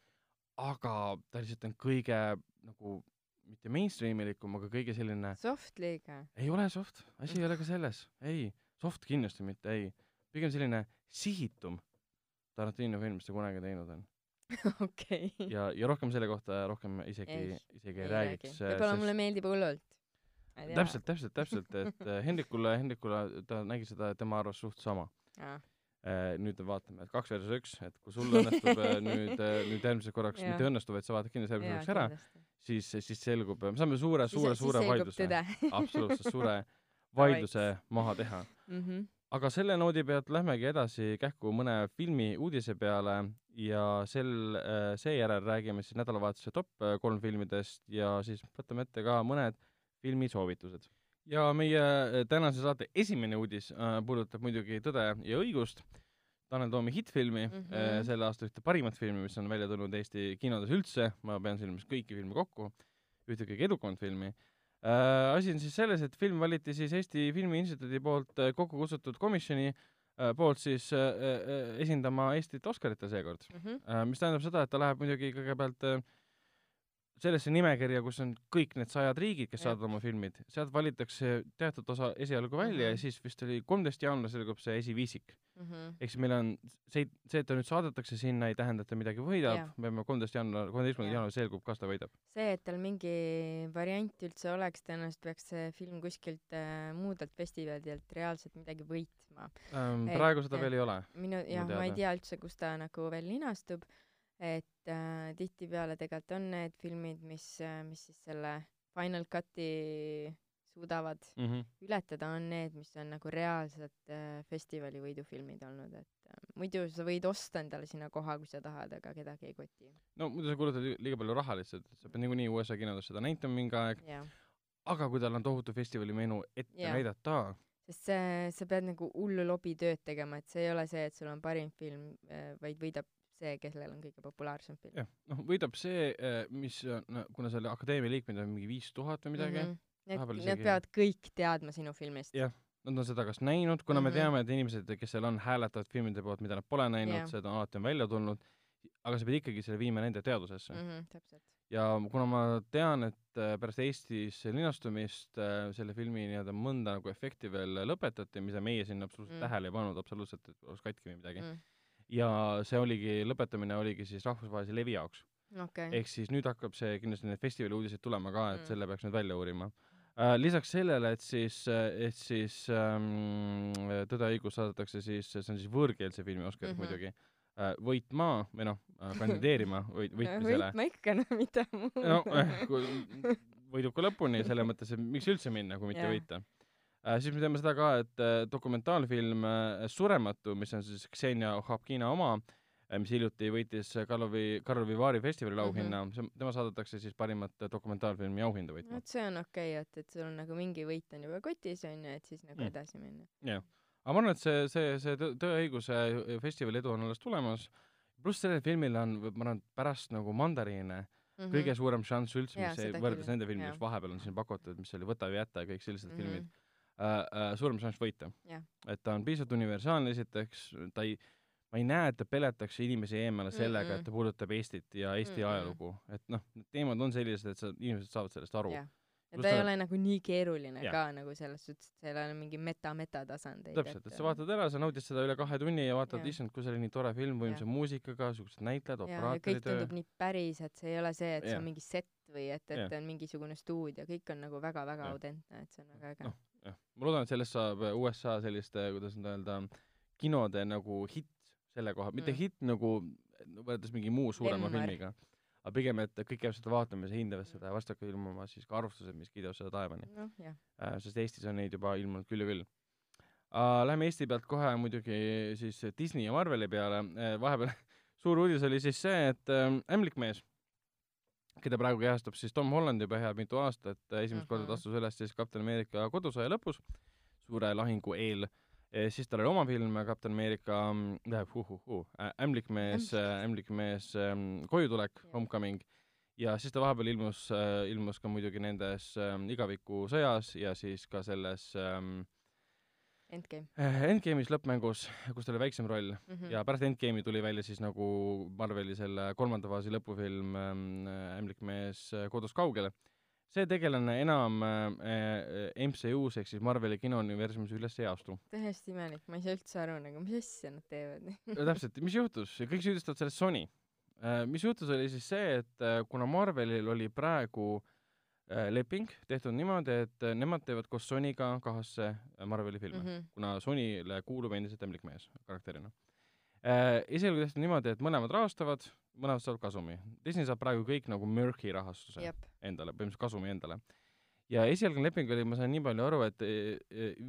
aga ta lihtsalt on kõige nagu mitte mainstream ilikum, aga kõige selline soft liiga. ei ole soft, asi ei ole ka selles, ei, soft kindlasti mitte, ei. pigem selline sihitum Tarantino film, mis ta kunagi teinud on *laughs* okei. Okay.. ja, ja rohkem selle kohta rohkem isegi, isegi ei, ei räägiks. võib-olla sest... mulle meeldib hullult. Täpselt, täpselt, täpselt, et *laughs* äh, Hendrikule, Hendrikule ta nägi seda, tema arvas suht sama. Äh, nüüd vaatame, et kaks versus üks, et kui sul õnnestub äh, nüüd, nüüd järgmiseks korraks, mitte õnnestub, vaid sa vaatad kindlasti järgmiseks ära, siis, siis selgub, me saame suure, suure, suure vaidluse, absoluutselt suure *laughs* vaidluse maha teha. Mm. -hmm. aga selle noodi pealt lähmegi edasi kähku mõne filmi uudise peale ja sel, seejärel räägime siis nädalavahetuse top kolm filmidest ja siis võtame ette ka mõned filmisoovitused. ja meie äh, tänase saate esimene uudis äh, puudutab muidugi Tõde ja õigust, Tanel Toomi hittfilmi mm, -hmm. äh, selle aasta ühte parimat filmi, mis on välja tulnud Eesti kinodes üldse, ma pean silmas kõiki filme kokku, ühte kõige edukamat filmi äh,. asi on siis selles, et film valiti siis Eesti Filmi Instituudi poolt äh, kokku kutsutud komisjoni äh, poolt siis äh, äh, esindama Eestit Oscarite seekord mm, -hmm. äh, mis tähendab seda, et ta läheb muidugi kõigepealt äh, sellesse nimekirja, kus on kõik need sajad riigid, kes saadavad oma filmid, sealt valitakse teatud osa esialgu välja mm -hmm. ja siis vist oli kolmteist jaanuar selgub see esiviisik mm -hmm.. ehk siis meil on see, see, et ta nüüd saadetakse sinna, ei tähenda, et ta midagi võidab me peame kolmteist jaanuar, kolmeteistkümnendal jaanuaril selgub, kas ta võidab. see, et tal mingi variant üldse oleks, tõenäoliselt peaks see film kuskilt äh, muudelt festivalidelt reaalselt midagi võitma ähm,. praegu seda et, veel ei ole. minu, jah, ma ei tea üldse, kus ta nagu veel linastub et äh, tihtipeale tegelikult on need filmid, mis äh,, mis siis selle Final Cut'i suudavad mm -hmm. ületada, on need, mis on nagu reaalsed äh, festivali võidufilmid olnud, et äh, muidu sa võid osta endale sinna koha, kui sa tahad, aga kedagi ei koti. no muidu sa kulutad liiga palju raha lihtsalt, sa pead niikuinii USA kinodes seda näitama mingi aeg, aga kui tal on tohutu festivali menu ette ja. näidata, sest see, sa pead nagu hullu lobitööd tegema, et see ei ole see, et sul on parim film, äh, vaid võidab see, kellel on kõige populaarsem film. jah, noh, võidab see, eh, mis no, kuna seal akadeemia liikmeid on mingi viis tuhat või midagi mm. -hmm. Need, isegi... need peavad kõik teadma sinu filmist. jah, nad on seda kas näinud, kuna mm -hmm. me mhm. teame, et inimesed, kes seal on, hääletavad filmide poolt, mida nad pole näinud yeah., seda alati on välja tulnud, aga sa pead ikkagi selle viima nende teadvusesse mm. -hmm, täpselt. ja kuna ma tean, et äh, pärast Eestis linastumist äh, selle filmi nii-öelda mõnda nagu efekti veel lõpetati, mida meie sinna absoluutselt mm. tähele ei pannud, absoluutselt, et oleks katki või midagi mm ja see oligi, lõpetamine oligi siis rahvusvahelise levi jaoks okay.. ehk siis nüüd hakkab see kindlasti need festivali uudised tulema ka, et mm. selle peaks nüüd välja uurima äh,. lisaks sellele, et siis, et siis ähm, Tõde ja õigus saadetakse siis, see on siis võõrkeelse filmi Oscarid mm -hmm. muidugi äh,, võitma või noh äh,, kandideerima võit, *laughs* võitmisele. võitma ikka, no mida muud. no eh, võidub ka lõpuni, selles mõttes, et miks üldse minna, kui mitte yeah. võita. Siis me teeme seda ka, et äh, dokumentaalfilm äh, Surematu, mis on siis Ksenia Ohapkina oma äh,, mis hiljuti võitis Karlovi, Karlovi Vaari festivali auhinna mm, -hmm. tema saadetakse siis parimat dokumentaalfilmi auhinda võitma. vot see on okei okay,, et, et sul on nagu mingi võit on juba kotis, on ju, et siis nagu mm. edasi minna. jah, aga ma arvan, et see, see, see Tõeõiguse festivali edu on alles tulemas, pluss sellel filmil on, ma arvan, pärast nagu Mandariine mm -hmm. kõige suurem šanss üldse, mis võrreldes nende filmidega, mis vahepeal on siin pakutud, mis oli Võta või jäta ja kõik sellised mm -hmm. filmid äh, äh, suurem šanss võita yeah.. et ta on piisavalt universaalne, esiteks, ta ei, ma ei näe, et ta peletaks inimesi eemale sellega mm, -mm. et ta puudutab Eestit ja Eesti mm -mm. ajalugu, et noh, need teemad on sellised, et sa, inimesed saavad sellest aru yeah ja ta ei ole nagu nii keeruline ja. ka nagu selles suhtes, et seal on mingi meta-meta tasandeid. täpselt, et sa vaatad ära, sa naudid seda üle kahe tunni ja vaatad, issand, kui see oli nii tore film, võimsa muusikaga, siuksed näitlejad, operaatori töö. kõik tundub nii päris, et see ei ole see, et ja. see on mingi set või et, et ja. on mingisugune stuudio, kõik on nagu väga-väga autentne, et see on väga äge no jah, ma loodan, et sellest saab äh, USA selliste, kuidas nüüd öelda, kinode nagu hitt selle koha, mitte mm. hitt nagu võrreldes mingi muu suurema Lemmar. filmiga, aga pigem, et kõik käivad seda vaatamas ja hindavad seda ja hakkavad ilmuma siis ka arvustused, mis kiidavad seda taevani jah äh, sest Eestis on neid juba ilmunud küll ja küll uh,. Lähme Eesti pealt kohe muidugi siis Disney ja Marveli peale vahepeal *laughs* suur uudis oli siis see, et uh, Ämblikmees, keda praegu kehastab siis Tom Holland juba head mitu aastat, esimest korda ta Mhm. astus üles siis Kapten Ameerika kodusõja lõpus, suure lahingu eel. Eh, siis tal oli oma film Kapten Ameerika äh, uh, uh, uh, Ämblikmees, Ämblikmees ähm, kojutulek, Homecoming, ja siis ta vahepeal ilmus äh,, ilmus ka muidugi nendes äh, igavikusõjas ja siis ka selles ähm, Endgame äh, Endgame'is lõppmängus, kus tal oli väiksem roll mm -hmm. ja pärast Endgame'i tuli välja siis nagu Marveli selle kolmanda faasi lõpufilm ähm, Ämblikmees äh, kodus kaugele. see tegelane enam äh, MCU-s ehk siis Marveli kinouniversumis üles ei astu. täiesti imelik, ma ei saa üldse aru nagu, mis asja nad teevad täpselt, mis juhtus, kõik süüdistavad selles Sony mis juhtus, oli siis see, et kuna Marvelil oli praegu äh, leping tehtud niimoodi, et äh, nemad teevad koos Sonyga kahasse äh, Marveli filme mm, mm. -hmm. kuna Sonyle kuulub endiselt Ämblik mees karakterina äh,. esialgu tehti niimoodi, et mõlemad rahastavad, mõlemad saavad kasumi. Disney saab praegu kõik nagu Murphy rahastuse Jep. endale, põhimõtteliselt kasumi endale. ja esialgne leping oli, ma sain nii palju aru et,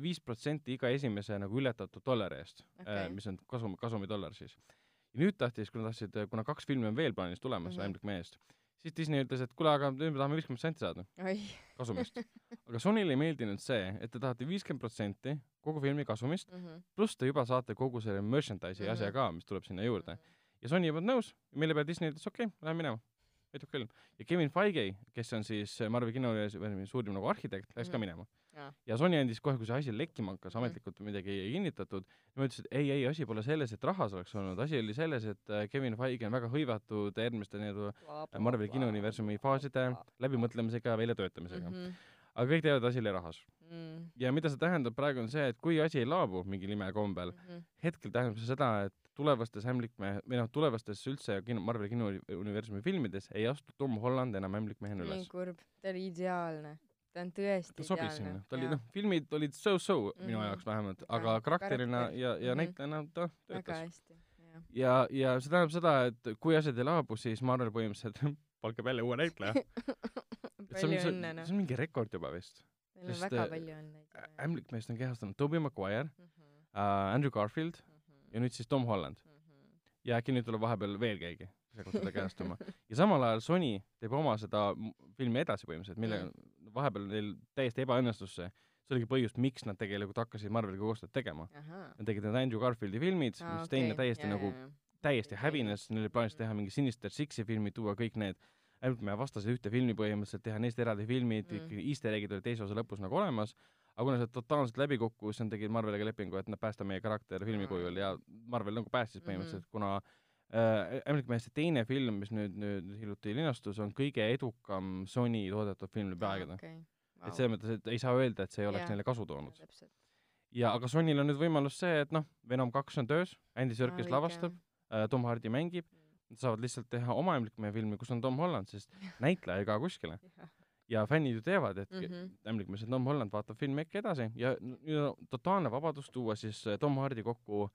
viis protsenti iga esimese nagu ületatud dollari eest okay., mis on kasum, kasumidollar siis. ja nüüd tahtis, kui nad tahtsid, kuna kaks filmi on veel plaanis tulemas mm -hmm. Ämblik meest, siis Disney ütles, et kuule, aga me tahame viiskümmend protsenti saada oi kasumist. aga Sonyle ei meeldinud see, et te tahate viiskümmend protsenti kogu filmi kasumist, mm -hmm. pluss te juba saate kogu selle merchandise'i Mhm. asja ka, mis tuleb sinna juurde. ja Sony ei olnud nõus, mille peale Disney ütles okei okay,, lähme minema. küll. ja Kevin Feige, kes on siis Marvel kinouniversumi suurim nagu arhitekt, läks ka Mhm. minema. Jaa. ja Sony andis kohe, kui see asi lekkima hakkas, ametlikult midagi ei kinnitatud, nemad ütlesid, ei, ei, asi pole selles, et rahas oleks olnud, asi oli selles, et äh, Kevin Feige on väga hõivatud järgmiste nii-öelda Marveli kinouniversumi faaside läbimõtlemisega ja väljatöötamisega mm.. -hmm. aga kõik teavad, asi oli rahas. Mm ja mida see tähendab praegu, on see, et kui asi ei laabu mingil imekombel, -hmm. hetkel tähendab see seda, et tulevastes Ämblikmehe, või noh, tulevastes üldse kino, Marveli kinouniversumi filmides ei astu Tom Holland enam Ämblikmehena nii üles. kurb, ta oli ideaalne, ta on tõesti ta sobis sinna, ta oli noh, filmid olid so-so mm -hmm. minu Mhm. jaoks vähemalt, Aga karakterina karakter- ja, ja Mhm. näitlejana ta väga töötas. hästi, jah. ja, ja see tähendab seda, et kui asjad ei laabu, siis Marvel põhimõtteliselt *laughs* palkab jälle uue näitleja. *laughs* palju õnne noh see, on mingi rekord juba vist. neil on väga äh, palju õnne. Ämblikmeest on kehastanud Tobey Maguire Mhm, äh,, Andrew Garfield ja nüüd siis Tom Holland. mhm. ja äkki nüüd tuleb vahepeal veel keegi seekord teda *laughs* kehastama. ja samal ajal Sony teeb oma seda filmi edasi põhimõtteliselt, millega vahepeal neil täiesti ebaõnnestus see. see oligi põhjus, miks nad tegelikult hakkasid Marveliga koostööd tegema. Nad tegid need Andrew Garfieldi filmid ah,, mis teine täiesti ja, nagu, täiesti hävines, neil oli plaanis teha mingi Sinister Sixi filmid, tuua kõik need Ämblikmehe vastased ühte filmi põhimõtteliselt, teha neist eraldi filmid Mm. mm., ikkagi easter egg'id olid teise osa lõpus nagu olemas, aga kuna see totaalselt läbi kukkus, siis nad tegid Marveliga lepingu, et nad päästa meie karakter filmi Mm. kujul ja Marvel nagu päästis Mhm. põhimõtteliselt, kuna äh, Ämblikmehest see teine film, mis nüüd, nüüd hiljuti linastus, on kõige edukam Sony toodetud film läbi aegade. okay. et selles mõttes, et ei saa öelda, et see ei oleks Jaa. neile kasu toonud. ja aga Sonyl on nüüd võimalus see, et noh, Venom kaks on töös, Andy Serkis Aa, lavastab, Tom Hardy mängib, nad saavad lihtsalt teha oma Ämblikmehe filmi, kus on Tom Holland, sest *laughs* näitleja ei kao kuskile. ja fännid ju teavad, et mm. -hmm. Ämblikmees ja Tom Holland vaatab filmi äkki edasi ja nüüd on totaalne vabadus tuua siis äh, Tom Hardy kokku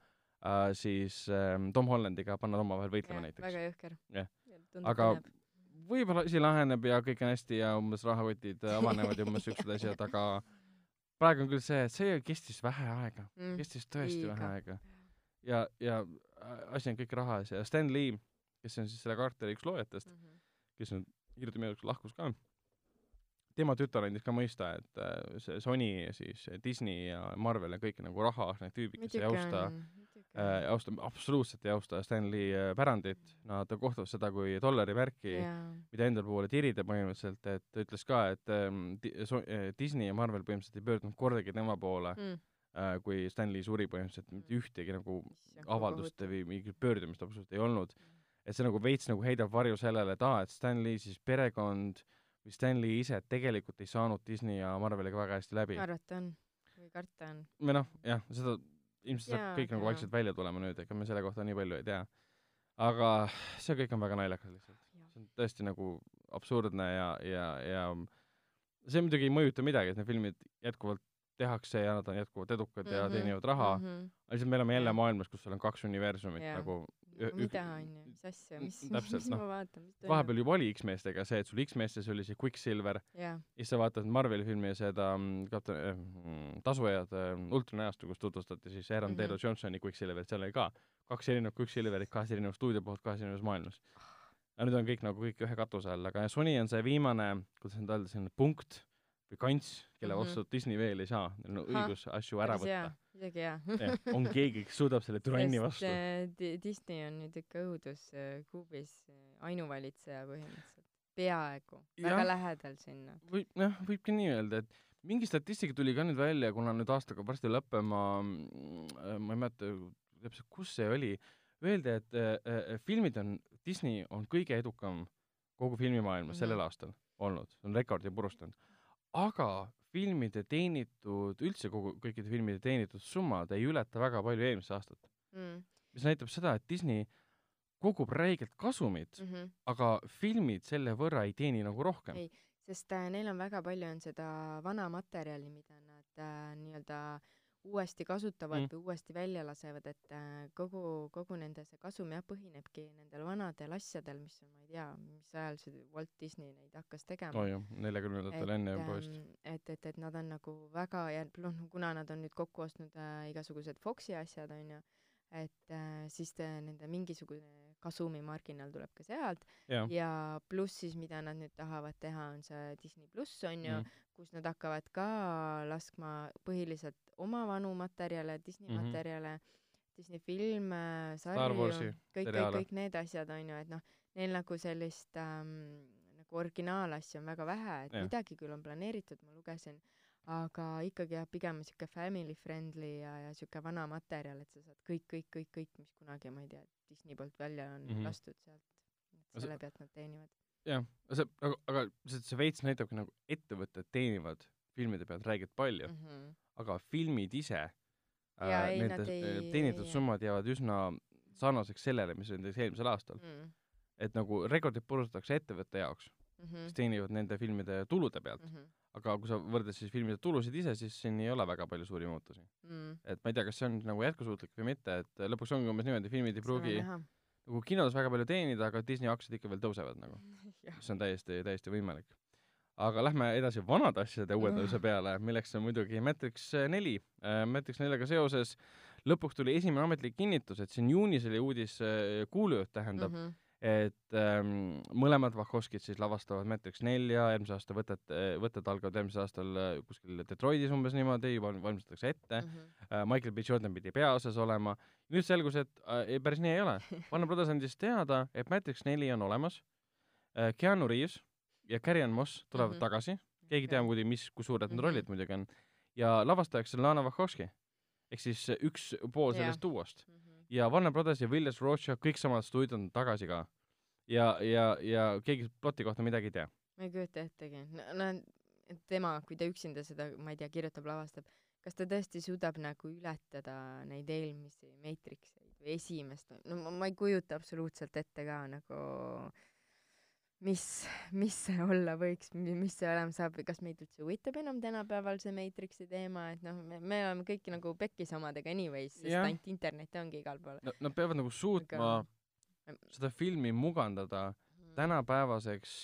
äh, siis äh, Tom Hollandiga, panna omavahel võitlema näiteks. väga jõhker. Jah. Aga- võib-olla asi laheneb ja kõik on hästi ja umbes rahakotid äh, avanevad ja umbes siuksed asjad, aga praegu on küll see, et see kestis vähe aega, mm. kestis tõesti liiga. vähe aega. ja, ja äh, asi on kõik rahas ja Stan Lee, kes on siis selle karakteri üks loojatest, Mhm. kes nüüd hiljuti minu jaoks lahkus ka, tema tütar andis ka mõista, et äh, see Sony ja siis Disney ja Marvel ja kõik nagu raha need tüübid, kes ei austa äh,, ei austa, absoluutselt ei austa Stan Lee äh, pärandit, nad kohtavad seda kui dollari märki, mida enda poole tirida põhimõtteliselt, et ta ütles ka, et ähm, so- äh, Disney ja Marvel põhimõtteliselt ei pöördunud kordagi tema poole Mm. äh,, kui Stan Lee suri põhimõtteliselt, mitte ühtegi nagu avaldust või mingit pöördumist absoluutselt ei olnud. et see nagu veits nagu heidab varju sellele, et aa, et Stan Lee siis perekond või Stan Lee ise tegelikult ei saanud Disney ja Marveliga väga hästi läbi. arvata on või karta on. või noh, jah, seda ilmselt saab Jaa, kõik nagu vaikselt välja tulema nüüd, ega me selle kohta nii palju ei tea. aga see kõik on väga naljakas lihtsalt. see on tõesti nagu absurdne ja, ja, ja see muidugi ei mõjuta midagi, et need filmid jätkuvalt tehakse ja nad on jätkuvalt edukad mm -hmm. ja Mhm, teenivad raha mm. -hmm. aga lihtsalt me elame jälle maailmas, kus sul on kaks universumit Jah. nagu No mida onju, mis asja, mis, mis noh. ma vaatan, mis vahepeal juba oli X-meestega see, et sul X-meestes oli see Quicksilver jah ja siis sa vaatad Marveli filmi seda mm, kapten äh, mm, tasujad äh, ultranäostu, kus tutvustati siis Aaron Mhm. Taylor Johnsoni Quicksilverit, seal oli ka kaks erinevat Quicksilverit kahes erinevas stuudio poolt kahes erinevas maailmas. aga nüüd on kõik nagu kõik ühe katuse all, aga Sony on see viimane, kuidas nüüd öelda, selline punkt või kants, kelle Mhm. vastu Disney veel ei saa, neil on Ahah, õigus asju ära võtta. isegi hea on *laughs* keegi, kes suudab selle türanni vastu. äh, Di- Disney on nüüd ikka õuduskuubis ainuvalitseja põhimõtteliselt peaaegu väga lähedal sinna võib, jah, võibki nii öelda, et mingi statistika tuli ka nüüd välja, kuna nüüd aastaga varsti lõppema, ma ei mäleta täpselt, kus see oli, öeldi, et äh, äh, filmid on, Disney on kõige edukam kogu filmimaailmas Mhm. sellel aastal olnud, on rekordi purustanud. Aga filmide teenitud, üldse kogu, kõikide filmide teenitud summad ei ületa väga palju eelmist aastat. mm. mis näitab seda, et Disney kogub räigelt kasumit Mm -hmm. aga filmid selle võrra ei teeni nagu rohkem. Ei, sest äh, neil on väga palju on seda vana materjali, mida nad äh, nii-öelda uuesti kasutavad Mm. või uuesti välja lasevad, et äh, kogu, kogu nende see kasum jah, põhinebki nendel vanadel asjadel, mis on, ma ei tea, mis ajal see Walt Disney neid hakkas tegema oi jah, neljakümnendatel enne poest. ähm, et, et, et nad on nagu väga ja noh, kuna nad on nüüd kokku ostnud äh, igasugused Foxi asjad onju, et äh, siis te, nende mingisugune kasumimarginaal tuleb ka sealt jah, ja pluss siis, mida nad nüüd tahavad teha, on see Disney pluss onju Mhm. mm., kus nad hakkavad ka laskma põhiliselt oma vanu materjale, Disney mm -hmm. materjale, Disney filme, sarju, kõik, kõik, kõik need asjad onju, et noh, neil nagu sellist ähm, nagu originaalasju on väga vähe, et ja. midagi küll on planeeritud, ma lugesin, aga ikkagi jah, pigem on siuke family friendly ja, ja siuke vana materjal, et sa saad kõik, kõik, kõik, kõik, mis kunagi, ma ei tea, Disney poolt välja on mm. -hmm. lastud sealt, et selle pealt nad teenivad. jah, see, aga, aga see, see veits näitabki nagu ettevõtted teenivad filmide pealt räigelt palju mm, mm. -hmm. aga filmid ise Jaa, äh, nad ei- teenitud ei- summad jäävad üsna sarnaseks sellele, mis oli näiteks eelmisel aastal. Mm et nagu rekordid purustatakse ettevõtte jaoks, -hmm. kes teenivad nende filmide tulude pealt mm. -hmm. aga kui sa võrdled siis filmide tulusid ise, siis siin ei ole väga palju suuri muutusi. mm. et ma ei tea, kas see on nagu jätkusuutlik või mitte, et lõpuks ongi umbes niimoodi, filmid ei pruugi nagu kinodes väga palju teenida, aga Disney aktsiad ikka veel tõusevad nagu, *laughs* mis on täiesti, täiesti võimalik. Aga lähme edasi vanade asjade uuendamise peale, milleks on muidugi Matrix neli. Matrix neljaga seoses lõpuks tuli esimene ametlik kinnitus, et siin juunis oli uudis äh, kuulujut tähendab mm. -hmm. et ähm, mõlemad Wachowskid siis lavastavad Matrix nelja, järgmise aasta võtet, võtted algavad järgmisel aastal äh, kuskil Detroitis umbes niimoodi, juba valmistatakse ette Mhm. äh, Michael B Jordan pidi peaosas olema, nüüd selgus, et äh, ei, päris nii ei ole. *laughs* Warner Brothers andis teada, et Matrix neli on olemas äh,, Keanu Reaves ja Carrie-Anne Moss tulevad mm. -hmm. tagasi, keegi ei tea muidugi, mis, kui suured need Mhm. rollid muidugi on, ja lavastajaks on Lana Wachowski ehk siis äh, üks pool Jah. sellest duost. Mhm. ja Warner Brothers ja Willis Rocha, kõik samad stuudiod on tagasi ka. ja, ja, ja keegi ploti kohta midagi ei tea. ma ei kujuta ettegi, no, tema, kui ta üksinda seda, ma ei tea, kirjutab, lavastab, kas ta tõesti suudab nagu ületada neid eelmisi Matrixeid või esimest, no ma, ma ei kujuta absoluutselt ette ka nagu mis, mis see olla võiks, mis see olema saab või kas meid üldse huvitab enam tänapäeval see Matrixi teema, et noh, me, me oleme kõik nagu pekkis omadega anyways, sest Jah. ainult internet ongi igal pool. Nad peavad nagu suutma Aga- seda filmi mugandada tänapäevaseks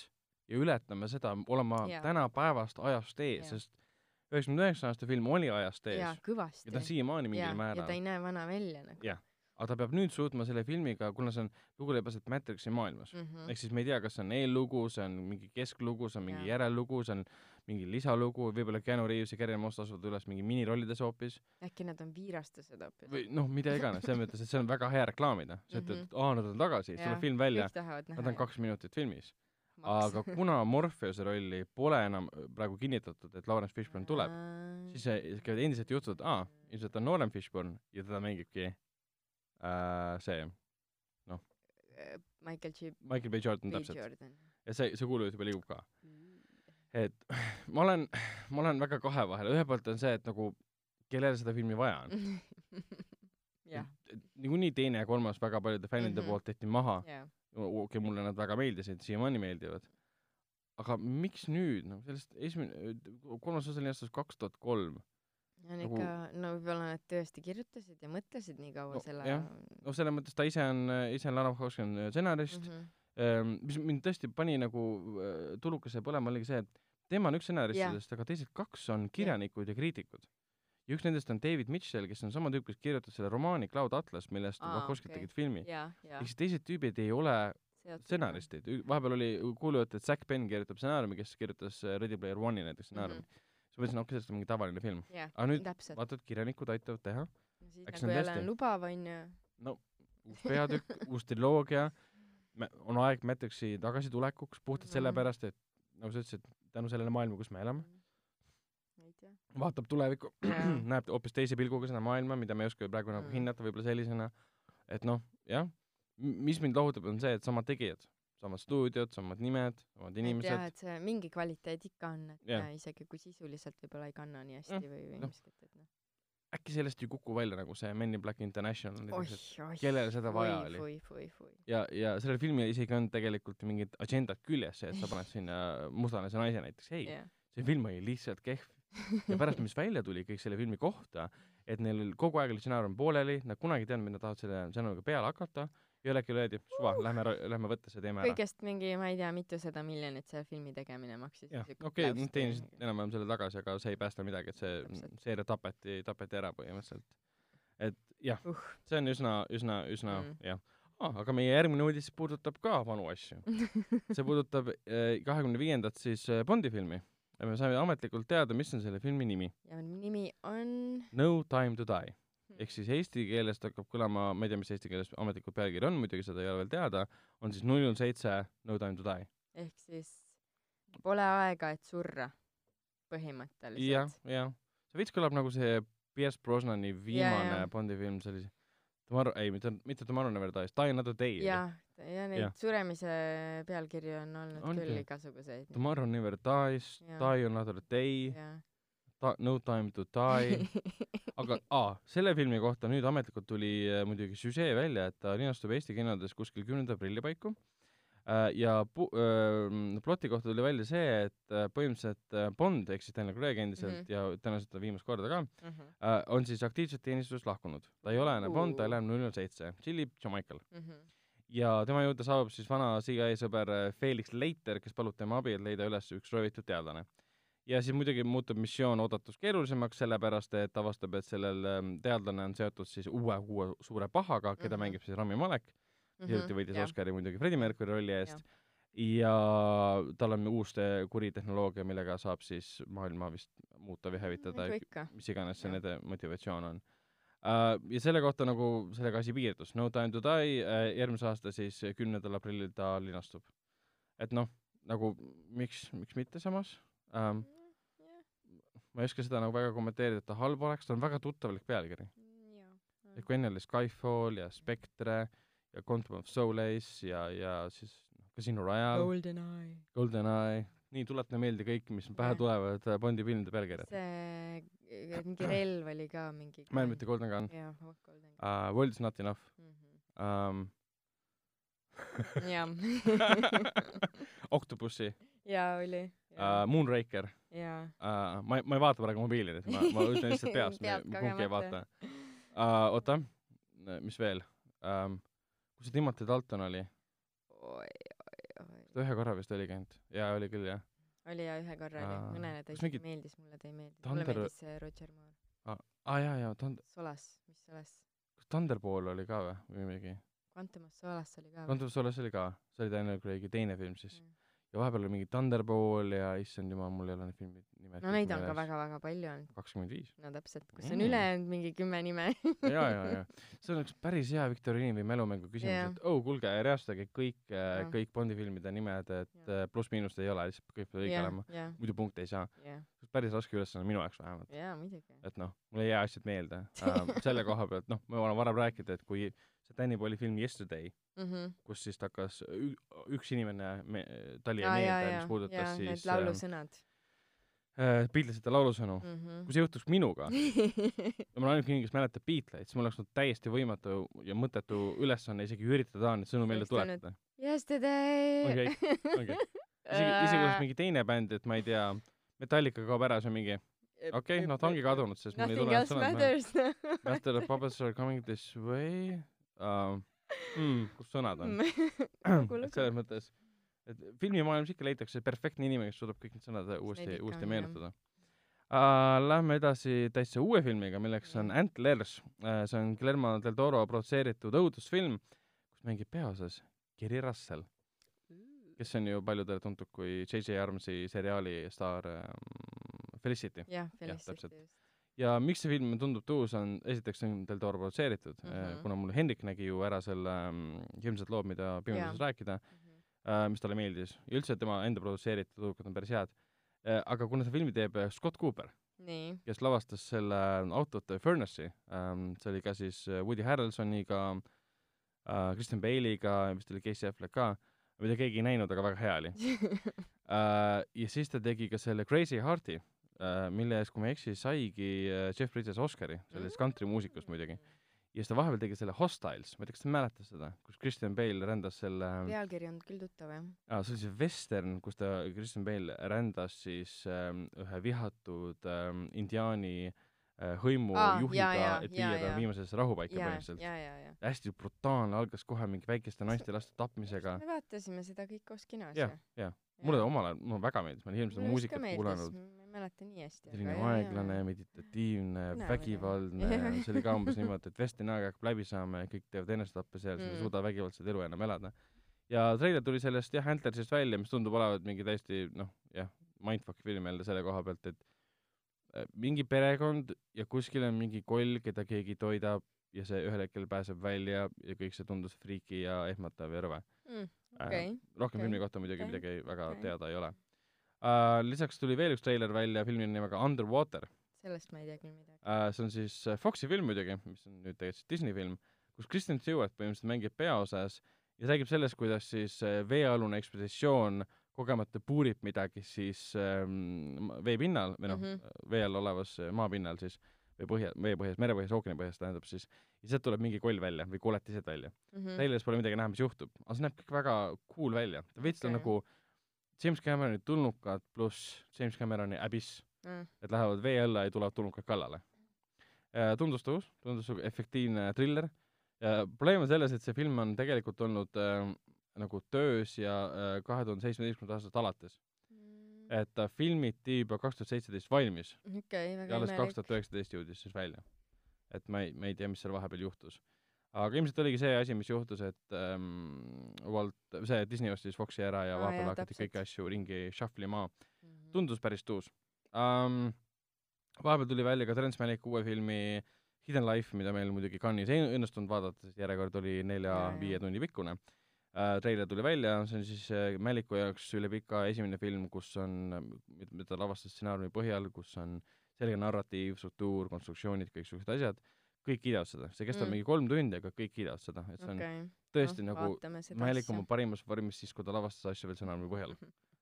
ja ületame seda, olema Jaa. tänapäevast ajast ees, Jaa. sest üheksakümne üheksa aasta film oli ajast ees ja ta on. siiamaani mingil ja, ja määral ta, ei näe vana välja nagu Jah. Aga ta peab nüüd suutma selle filmiga, kuna see on lugu leiab aset Matrixi maailmas mm., mm. -hmm. ehk siis me ei tea, kas see on eellugu, see on mingi kesklugu, see on mingi Jaa. järellugu, see on mingi lisalugu, võib-olla Keanu Reaves ja Kerry Moss asuvad üles mingi minirollides hoopis äkki nad on viirastused hoopis või noh, mida iganes, selles mõttes, et see on väga hea reklaamida, sa ütled, et aa, nad on tagasi, siis tuleb film välja nad on kaks minutit filmis. aga kuna Morpheuse rolli pole enam praegu kinnitatud, et Lawrence Fishburne tuleb, siis äh, käivad endiselt jutud, aa, ilmselt on noorem Fishburne ja teda mängibki äh, see Michael G. Michael B Jordan täpselt. Ja see, see kuulujutt juba liigub ka. et *sighs* ma olen, ma olen väga kahe vahel, ühelt poolt on see, et nagu kellele seda filmi vaja on. *laughs* jah, niikuinii teine ja kolmas väga paljude fännide mm. -hmm. poolt tehti maha, jah. okei okay,, mulle nad väga meeldisid, siiamaani meeldivad. aga miks nüüd, noh sellest esimene, kolmas osa oli aastast kaks tuhat kolm. On Nagu- ikka, no võib-olla nad tõesti kirjutasid ja mõtlesid nii kaua No, selle jah. no selles mõttes ta ise on, ise on Lana Wachowski on stsenarist Mhm. mm, -hmm. mis mind tõesti pani nagu äh, tulukese põlema, oligi see, et tema on üks stsenaristidest, aga teised kaks on kirjanikud ja kriitikud. ja üks nendest on David Mitchell, kes on sama tüüp, kes kirjutas selle romaani Cloud Atlas, millest Wachowskid okei. tegid filmi. ja, ja ehk siis teised tüübid ei ole stsenaristid, vahepeal oli kuulujutt, et Zack Penn kirjutab stsenaariumi, kes kirjutas äh, Ready Player One'i näiteks stsenaariumi mm. -hmm. Siis mõtlesin, okei, sellest on mingi tavaline film. jah, aga nüüd täpselt. vaata, et kirjanikud aitavad teha, siis äkki nagu jälle on lubav, onju. no uus peatükk, *laughs* uus triloogia, on aeg Matrixi tagasitulekuks puhtalt Mhm. sellepärast, et nagu sa ütlesid, tänu sellele maailma, kus me elame, ei tea. vaatab tulevikku, *clears throat* näeb hoopis teise pilguga seda maailma, mida me ei oska praegu nagu Mm. hinnata võib-olla sellisena, et noh, jah, mis mind lohutab, on see, et samad tegijad, samad stuudiod, samad nimed, samad et jah, inimesed, et see mingi kvaliteet ikka on, et yeah. isegi kui sisuliselt võib-olla ei kanna nii hästi Jah, või, või noh. miskit, et noh. äkki sellest ei kuku välja nagu see Men in Black International näiteks, et, kellele seda vaja oli? fui, fui, fui. ja, ja sellel filmil isegi on tegelikult mingid agendad küljes, see, et sa paned sinna mustanaise naise näiteks, ei, jah. see film oli lihtsalt kehv. ja pärast, mis välja tuli kõik selle filmi kohta, et neil kogu aeg oli stsenaarium pooleli, nad kunagi ei teadnud, mida tahavad selle stsenaariumiga peale hakata, hetkel öeldi, suva, lähme, lähme võttesse, teeme ära. kõigest mingi, ma ei tea, mitusada miljonit selle filmi tegemine maksis. jah, okei, nad teenisid enam-vähem selle tagasi, aga see ei päästa midagi, et see seeria tapeti, tapeti ära põhimõtteliselt. et jah Uh., see on üsna, üsna, üsna Mm. jah ah,. aga meie järgmine uudis puudutab ka vanu asju. *laughs* see puudutab kahekümne viiendat siis äh, Bondi filmi. ja me saime ametlikult teada, mis on selle filmi nimi. ja nimi on No time to die. Hmm. ehk siis eesti keelest hakkab kõlama, ma ei tea, mis eesti keeles ametlikult pealkiri on, muidugi seda ei ole veel teada, on siis null null seitse No time to die. ehk siis Pole aega, et surra, jah põhimõtteliselt., jah. see veits kõlab nagu see Pierce Brosnani viimane jaa. Bondi film, see oli see Tomorrow, ei mitte, mitte Tomorrow Never Dies, Die Another Day. jah, ja neid Jah. suremise pealkirju on olnud On küll igasuguseid. Tomorrow Never Dies. Die Another Day, jah. No Time to Die, aga *laughs* aa, selle filmi kohta nüüd ametlikult tuli äh, muidugi süžee välja, et ta linastub Eesti kinodes kuskil kümnenda aprilli paiku äh,. ja pu- äh, ploti kohta tuli välja see, et äh, põhimõtteliselt äh, Bond ehk siis Daniel Craig endiselt mm. -hmm. ja tõenäoliselt ta viimast korda ka Mhm, äh,, on siis aktiivselt teenistusest lahkunud. ta ei ole enam Bond, ta elab null null seitse, tšillib Jamaical. mhm. ja tema juurde saabub siis vana CIA sõber äh, Felix Leiter, kes palub tema abi, et leida üles üks röövitud teadlane. Ja siis muidugi muutub missioon oodatust keerulisemaks, sellepärast et avastab, et sellel ähm, teadlane on seotud siis uue, uue suure pahaga, keda mm. -hmm. mängib siis Rami Malek, hiljuti võitis. Oscari muidugi Freddie Mercury rolli eest. ja tal on uus te- kuritehnoloogia, millega saab siis maailma vist muuta või hävitada nagu, mis iganes see nende motivatsioon on uh,. ja selle kohta nagu sellega asi piirdus, No time to die uh,, järgmise aasta siis kümnendal aprillil ta linastub. et noh, nagu miks, miks mitte samas um,. Ma ei oska seda nagu väga kommenteerida, et ta halb oleks, ta on väga tuttavalik pealkiri. et kui enne oli Skyfall ja Spectre ja Quantum of Solace ja, ja siis noh, Casino Royale, Golden Eye. GoldenEye, nii tuletame meelde kõik, mis pähe Jah. tulevad äh, Bondi filmide pealkirjad. see äh, mingi relv oli ka mingi. ma ei mäleta, Golden Gun jah, Golden Gun. uh,, World's Not Enough um,, jah. *laughs* *laughs* Octopussy jaa, oli. uh,, Moonraker jaa. uh,, ma ei, ma ei vaata praegu mobiili, et ma, ma *laughs* ütlen lihtsalt peast, kumbki ei vaata uh,. oota, mis veel um,? kus see Timothy Dalton oli? oi, oi, oi. ta ühe korra vist oligi ainult. jaa, oli küll jah. oli jaa, ühe korra oli Aa,. mõnele ta mingid- meeldis, mulle ta ei meeldinud. mulle Thunder- meeldis see Roger Moore. aa ah,, jaa, jaa, Thund-, Solas, mis Solas? kas Thunderball oli ka või, või mingi? Quantum of Solace oli ka? Quantum of Solace oli ka, see oli Daniel Craig'i teine film siis. Mm. Ja vahepeal oli mingi Thunderball ja issand jumal, mul ei ole need filmid nimed no neid on ka. väga-väga palju olnud. kakskümmend viis. no täpselt, kus Mm. on ülejäänud mingi kümme nime. ja, ja, ja see on üks päris hea viktoriini või mälumängu küsimus Jah. et oh kuulge, reastage kõik, Jah. kõik Bondi filmide nimed, et äh, pluss-miinust ei ole, lihtsalt kõik peavad õige olema., jah, muidu punkte ei saa. jah, päris raske ülesanne minu jaoks vähemalt. jaa, muidugi. et noh, mul ei jää asjad meelde uh,. selle koha pealt, noh, ma olen varem rääkinud, et kui see Danny Boyle'i film Yesterday, Mhm. kus siis ta hakkas, üks inimene me,, tal jäi meelde, mis, puudutas need siis laulusõnad. äh, Beatlesite laulusõnu. Mhm. kui see juhtuks minuga, *laughs* ja ma olen ainuke inimene, kes mäletab Beatleid, siis mul oleks olnud täiesti võimatu ja mõttetu ülesanne isegi üritada neid sõnu meelde tuletada. Yesterday. Okei, okei. isegi, isegi kui oleks mingi teine bänd, et ma ei tea, Metallica kaob ära, see on mingi okei okay,, noh ta ongi kadunud, sest mul ei tule Nothing else matters. *laughs* Master of puppets are coming this way uh,. Mm, kus sõnad on *laughs* selles mõttes, et filmimaailmas ikka leitakse perfektne inimene, kes suudab kõik need sõnad uuesti, uuesti meenutada uh,. Lähme edasi täitsa uue filmiga, milleks on Antlers uh,. see on Guillermo del Toro produtseeritud õudusfilm, kus mängib peaosas Kiri Russell kes on ju paljudele tuntud kui J.J. Armsi seriaali staar ähm, Felicity. jah, Felicity ja, just. Ja miks see film tundub tuus, on esiteks on Del Toro produtseeritud mm, -hmm. kuna mul Hendrik nägi ju ära selle ähm, hirmsad lood, mida pimeduses rääkida mm, -hmm. mis talle meeldis. ja üldse tema enda produtseeritud luukad on päris head äh,. aga kuna seda filmi teeb Scott Cooper, kes lavastas selle of the Furnace'i ähm,, see oli ka siis Woody Harrelsoniga Kristen Bale'iga, vist oli Casey Affleck ka mida keegi ei näinud, aga väga hea oli *laughs* ja siis ta tegi ka selle Crazy Heart'i mille eest, kui ma ei eksi, saigi uh, Jeff Bridges Oscari, sellest kantrimuusikust muidugi. ja siis ta vahepeal tegi selle Hostiles, ma ei tea, kas te mäletate seda, kus Christian Bale rändas selle pealkiri on küll tuttav, jah. aa, see oli see vestern, kus ta, Christian Bale rändas siis um, ühe vihatud um, indiaani Äh, hõimujuhiga, et viia ta viimasesse rahupaika põhimõtteliselt. hästi brutaalne, algas kohe mingi väikeste naiste laste tapmisega. me vaatasime seda kõik koos kinos jah, jah. mulle omal ajal, mulle väga meeldis, ma olin hirmsat muusikat kuulanud. Mäleta nii hästi. selline aeglane, meditatiivne, vägivaldne, see oli ka umbes *laughs* niimoodi, et Vestini aeg hakkab läbi saama ja kõik teevad enesetappe seal mm., sa ei suuda vägivaldset elu enam elada. ja treiler tuli sellest jah, Antlersist välja, mis tundub olevat mingi täiesti noh, jah, mindfuck film jälle selle koha pealt, et Äh, mingi perekond ja kuskil on mingi koll, keda keegi toidab ja see ühel hetkel pääseb välja ja kõik see tundus friiki ja ehmatav ja rõve mm,. Okay, äh, rohkem okay, filmi kohta muidugi okay, midagi väga okay. teada ei ole uh,. lisaks tuli veel üks treiler välja filmi nimega Underwater. sellest ma ei tea küll midagi uh,. see on siis Foxi film muidugi, mis on nüüd tegelikult Disney film, kus Kristen Stewart põhimõtteliselt mängib peaosas ja räägib sellest, kuidas siis veealune ekspeditsioon kogemata puurib midagi siis ähm, veepinnal või noh mm -hmm., vee all olevas äh, maapinnal siis või põhja, veepõhjas, merepõhjas, ookeanipõhjas tähendab siis, ja sealt tuleb mingi koll välja või koletised välja mm. -hmm. Traileris pole midagi näha, mis juhtub, aga see näeb kõik väga cool välja. ta veits okay. on nagu James Cameroni tulnukad pluss James Cameroni Abyss mm.. et lähevad vee alla ja tulevad tulnukad kallale. tundus tõus, tundus efektiivne triller. probleem on selles, et see film on tegelikult olnud äh, nagu töös ja äh, kahe tuhande seitsmeteistkümnendast aastast alates mm.. et ta filmiti juba kaks tuhat seitseteist valmis okay,. ja alles kaks tuhat üheksateist jõudis siis välja. et ma ei, ma ei tea, mis seal vahepeal juhtus. Aga ilmselt oligi see asi, mis juhtus, et ähm, Walt, see Disney ostis Foxi ära ja ah, vahepeal hakati kõiki asju ringi shuffle ima mm. -hmm. tundus päris tuus um,. vahepeal tuli välja ka Terence uue filmi Hidden Life, mida meil muidugi Cannes'is ei õnnestunud vaadata, sest järjekord oli nelja-viie tunni pikkune äh, treiler tuli välja, see on siis äh, Mälliku jaoks üle pika esimene film, kus on, mida ta lavastas stsenaariumi põhjal, kus on selge narratiiv, struktuur, konstruktsioonid, kõiksugused asjad, kõik kiidavad seda, see kestab mm. mingi kolm tundi, aga kõik kiidavad seda, et see on okay. tõesti no, nagu Mällik oma parimas vormis siis, kui ta lavastas asju veel stsenaariumi põhjal.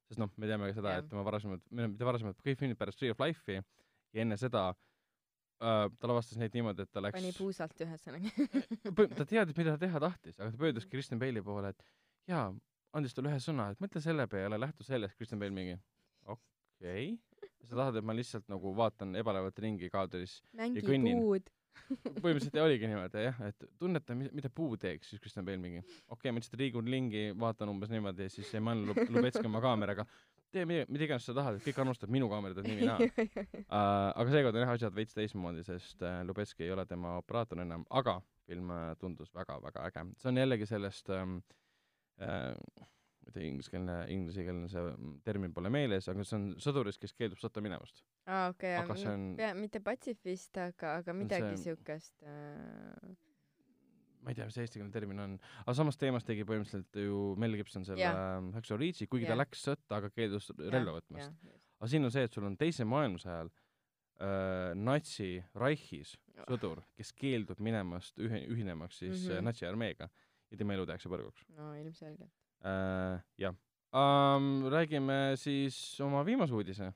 sest noh, me teame ka seda, et tema varasemad, mitte varasemad, kõik filmid pärast Tree of Life'i ja enne seda äh, ta lavastas neid niimoodi, et ta läks pani puusalt ühesõnaga ta teadis, mida ta teha tahtis, aga ta pöördus Kristen Bale'i poole, et jaa, andis talle ühe sõna, et mõtle selle peale, lähtu sellest, Kristen Bale mingi okei okay.. sa tahad, et ma lihtsalt nagu vaatan ebalevalt ringi kaadris Mängi ja kõnnin. Põhimõtteliselt oligi niimoodi jah, et tunneta, mida puu teeks, siis Kristen Bale mingi okei okay,, ma lihtsalt liigun ringi, vaatan umbes niimoodi ja siis Eman Lubetski oma kaameraga tee mida, mida iganes sa tahad, et kõik armastavad minu kaamerat, et nii või *laughs* naa uh,. aga seekord on jah asjad veits teistmoodi, sest uh, Lubetski ei ole tema operaator enam, aga film uh, tundus väga-väga äge. see on jällegi sellest um, äh, tea, ingliskeelne, inglisekeelne see termin pole meeles, aga see on sõdurist, kes keeldub sõtta minemast. aa, okei aga on... pea, mitte patsifist, aga, aga midagi siukest see... äh... ma ei tea, mis eestikeelne termin on, aga samast teemast tegi põhimõtteliselt ju Mel Gibson selle Hacksaw Ridge'i, kuigi ja. ta läks sõtta, aga keeldus relva võtmast. aga siin on see, et sul on teise maailmasõja ajal äh, natsi Reichis sõdur, kes keeldub minemast ühe, ühinemaks siis mm -hmm. natsi armeega ja tema elu tehakse põrguks. no ilmselgelt äh,. jah um,. räägime siis oma viimase uudise,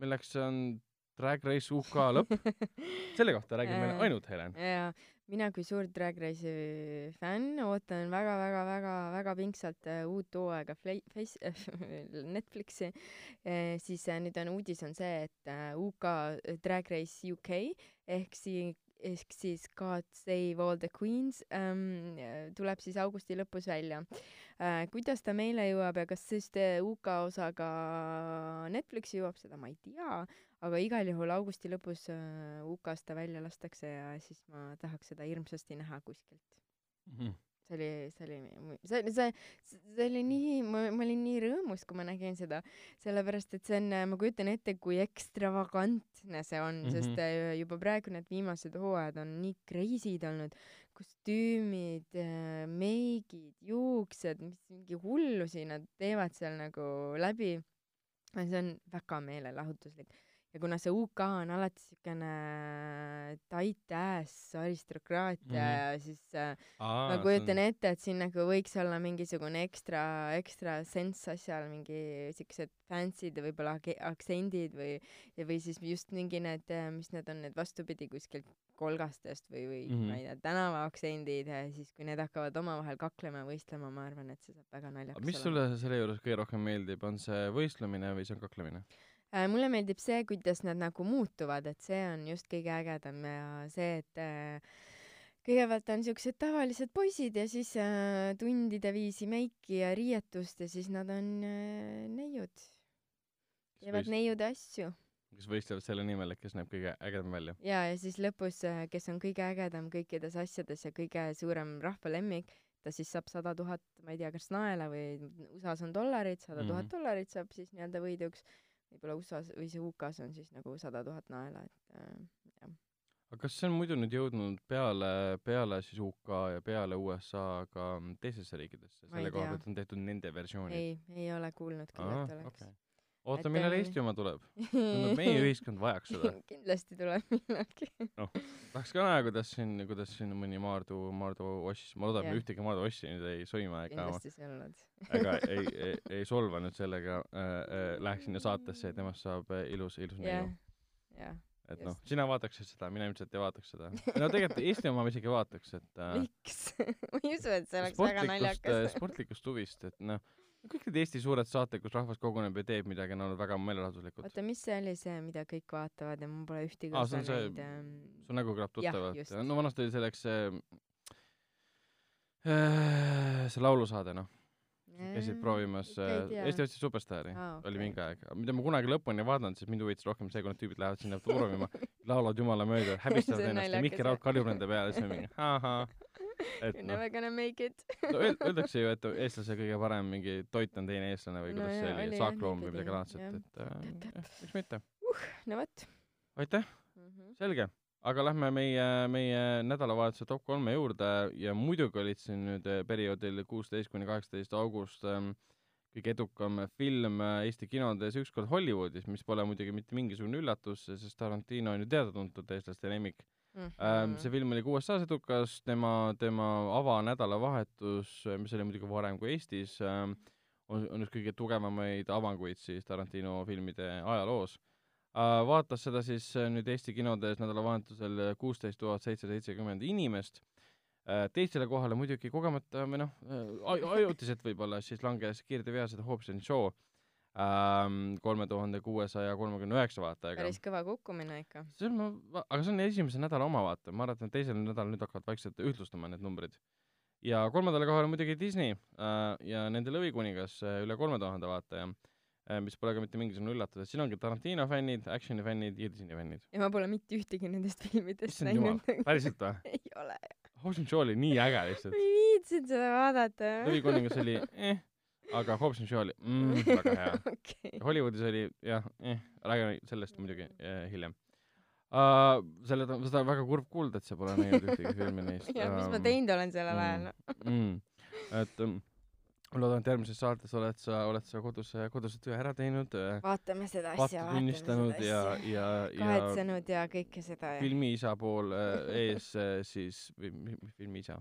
milleks on Drag Race UK lõpp *laughs* selle kohta räägib meile ainult Helen. jaa, mina kui suur Drag Race'i fänn ootan väga-väga-väga-väga pingsalt uh, uut hooaega Face *laughs* äh, Netflixi uh,, siis uh, nüüd on uudis on see, et UK Drag Race UK ehk siis ehk siis God Save All the Queens ähm, tuleb siis augusti lõpus välja äh,. kuidas ta meile jõuab ja kas siis UK osa ka Netflixi jõuab, seda ma ei tea, aga igal juhul augusti lõpus äh, UK-s ta välja lastakse ja siis ma tahaks seda hirmsasti näha kuskilt mm. -hmm see oli, see oli, see, see, see oli nii, ma, ma olin nii rõõmus, kui ma nägin seda, sellepärast et see on, ma kujutan ette, kui ekstravagantne see on mm, -hmm. sest äh, juba praegu need viimased hooajad on nii crazy'd olnud, kostüümid, äh, meigid, juuksed, mis mingi hullusi nad teevad seal nagu läbi. see on väga meelelahutuslik ja kuna see UK on alati siukene tight ass aristokraatia mm -hmm. ja siis äh, Aa, ma kujutan on... ette, et siin nagu võiks olla mingisugune ekstra, ekstra senss asjal, mingi siuksed fancy'd ja võib-olla aktsendid või, või siis just mingi need, äh, mis need on, need vastupidi kuskilt kolgastest või, või mm -hmm. ma ei tea, tänavaaktsendid ja siis kui need hakkavad omavahel kaklema, võistlema, ma arvan, et see saab väga naljakas mis sulle selle juures kõige rohkem meeldib, on see võistlemine või see on kaklemine? Äh, mulle meeldib see, kuidas nad nagu muutuvad, et see on just kõige ägedam ja see, et äh, kõigepealt on siuksed tavalised poisid ja siis äh, tundide viisi meiki ja riietust ja siis nad on äh, neiud. teevad neiude asju. kes võistlevad selle nimel, et kes näeb kõige ägedam välja. ja, ja siis lõpus, äh, kes on kõige ägedam kõikides asjades ja kõige suurem rahvalemmik, ta siis saab sada tuhat, ma ei tea, kas naela või USA-s on dollarid, sada tuhat -hmm. dollarit saab siis nii-öelda võiduks võib-olla USA-s või see UK-s on siis nagu sada tuhat naela, et äh, jah. aga kas see on muidu nüüd jõudnud peale, peale siis UK ja peale USA ka teistesse riikidesse, selle koha pealt on tehtud nende versioonid? ei, ei ole kuulnud küll, et oleks okay oota, millal Eesti oma tuleb? meie *laughs* ühiskond vajaks seda. *laughs* Kindlasti tuleb millalgi. Noh, tahaks ka näha, kuidas siin, kuidas siin mõni Maardu, Maardu Oss, ma loodan, et me ühtegi Maardu Ossi nüüd ei sõima ega kindlasti sa oled ega *laughs* ei, ei, ei solva nüüd sellega äh,, äh, läheks sinna saatesse ja temast saab äh, ilus, ilus neiu. yeah.. jah et noh, sina vaataksid seda, mina ilmselt ei vaataks seda. no tegelikult Eesti oma ma isegi vaataks, et äh, miks? Ma ei usu, et see oleks väga naljakas. äh, sportlikust huvist, et noh kõik need Eesti suured saated, kus rahvas koguneb ja teeb midagi, on olnud väga meelelahutuslikud. oota, mis see oli see, mida kõik vaatavad ja mul pole ühtegi osa näinud see... ähm.... su nägu kõlab tuttavalt. no vanasti oli selleks see äh,, see laulusaade, noh. käisid proovimas äh, Eesti Otsi Superstaari ah,, okay. oli mingi aeg. mida ma kunagi lõpuni ei vaadanud, sest mind huvitas rohkem see, kui need tüübid lähevad sinna proovima, laulavad *laughs* jumala mööda, häbistavad ennast ja Mihkel Raud karjub nende peale, siis on mingi ahah *laughs* et noh. Never gonna make it no *laughs* öeldakse ju, et eestlase kõige parem mingi toit on teine eestlane või kuidas no, see oli, saakloom või midagi laadset, et äh, miks mitte uh,. no vot. aitäh mm, -hmm. selge. aga lähme meie, meie nädalavahetuse top kolme juurde ja muidugi olid siin nüüd äh, perioodil kuusteist kuni kaheksateist august ähm, kõige edukam film äh, Eesti kinodes Ükskord Hollywoodis, mis pole muidugi mitte mingisugune üllatus, sest Tarantino on ju teada-tuntud eestlaste lemmik Mm -hmm. see film oli ka USA-s edukas, tema, tema avanädalavahetus, mis oli muidugi varem kui Eestis, ähm, on, on üks kõige tugevamaid avanguid siis Tarantino filmide ajaloos. Äh, vaatas seda siis äh, nüüd Eesti kinodes nädalavahetusel kuusteist tuhat seitsesada seitsekümmend inimest, teisele kohale muidugi kogemata või noh, ajutiselt võib-olla siis langes Kiirde veased Hobbs and Shaw kolme tuhande kuuesaja kolmekümne üheksa vaatajaga. päris kõva kukkumine ikka. see on, ma, aga see on esimese nädala oma vaata, ma arvan, et teisel nädalal nüüd hakkavad vaikselt ühtlustama need numbrid. ja kolmandale kohale muidugi Disney äh, ja nende Lõvikuningas äh, üle kolme tuhande vaataja äh,, mis pole ka mitte mingisugune üllatus, et siin ongi Tarantino fännid, action'i fännid ja Disney fännid. ja ma pole mitte ühtegi nendest filmidest näinud. päriselt või? *laughs* ei ole. Hobbs and Shaw oli nii äge lihtsalt. ma ei viitsinud seda vaadata. Lõvikuningas oli eh aga Hobbs and Shaw oli mm, *laughs* väga hea okay.. Hollywoodis oli jah eh,, räägime sellest muidugi eh, hiljem uh,. selle, seda on väga kurb kuulda, et sa pole näinud ühtegi filmi neist. *laughs* jah, mis ma teinud olen sellel mm, ajal mm,. *laughs* Mm, et um, loodan, et järgmises saates oled sa, oled sa kodus, koduse töö ära teinud. vaatame seda asja, vaatame seda asja. ja, ja, ja kahetsenud ja kõike seda. filmi isa pool äh, ees äh, siis, või mis filmi isa?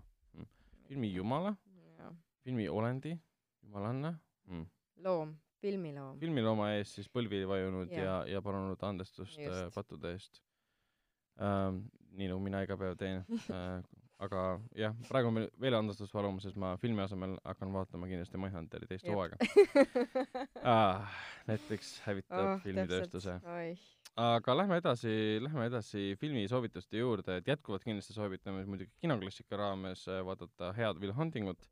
filmi jumala, filmi olendi jumalanna mm.. loom, filmiloom. filmilooma ees siis põlvi vajunud ja, ja, ja palunud andestust äh, pattude eest ähm,. nii nagu mina iga päev teen *laughs* äh, aga jah, praegu on meil veel andestust palumas, sest ma filmi asemel hakkan vaatama kindlasti Mindhunteri teist hooaega *laughs* ah,. Netflix hävitab oh, filmitööstuse. aga lähme edasi, lähme edasi filmisoovituste juurde, et jätkuvalt kindlasti soovitame muidugi kinoklassika raames äh, vaadata Head Will Huntingut,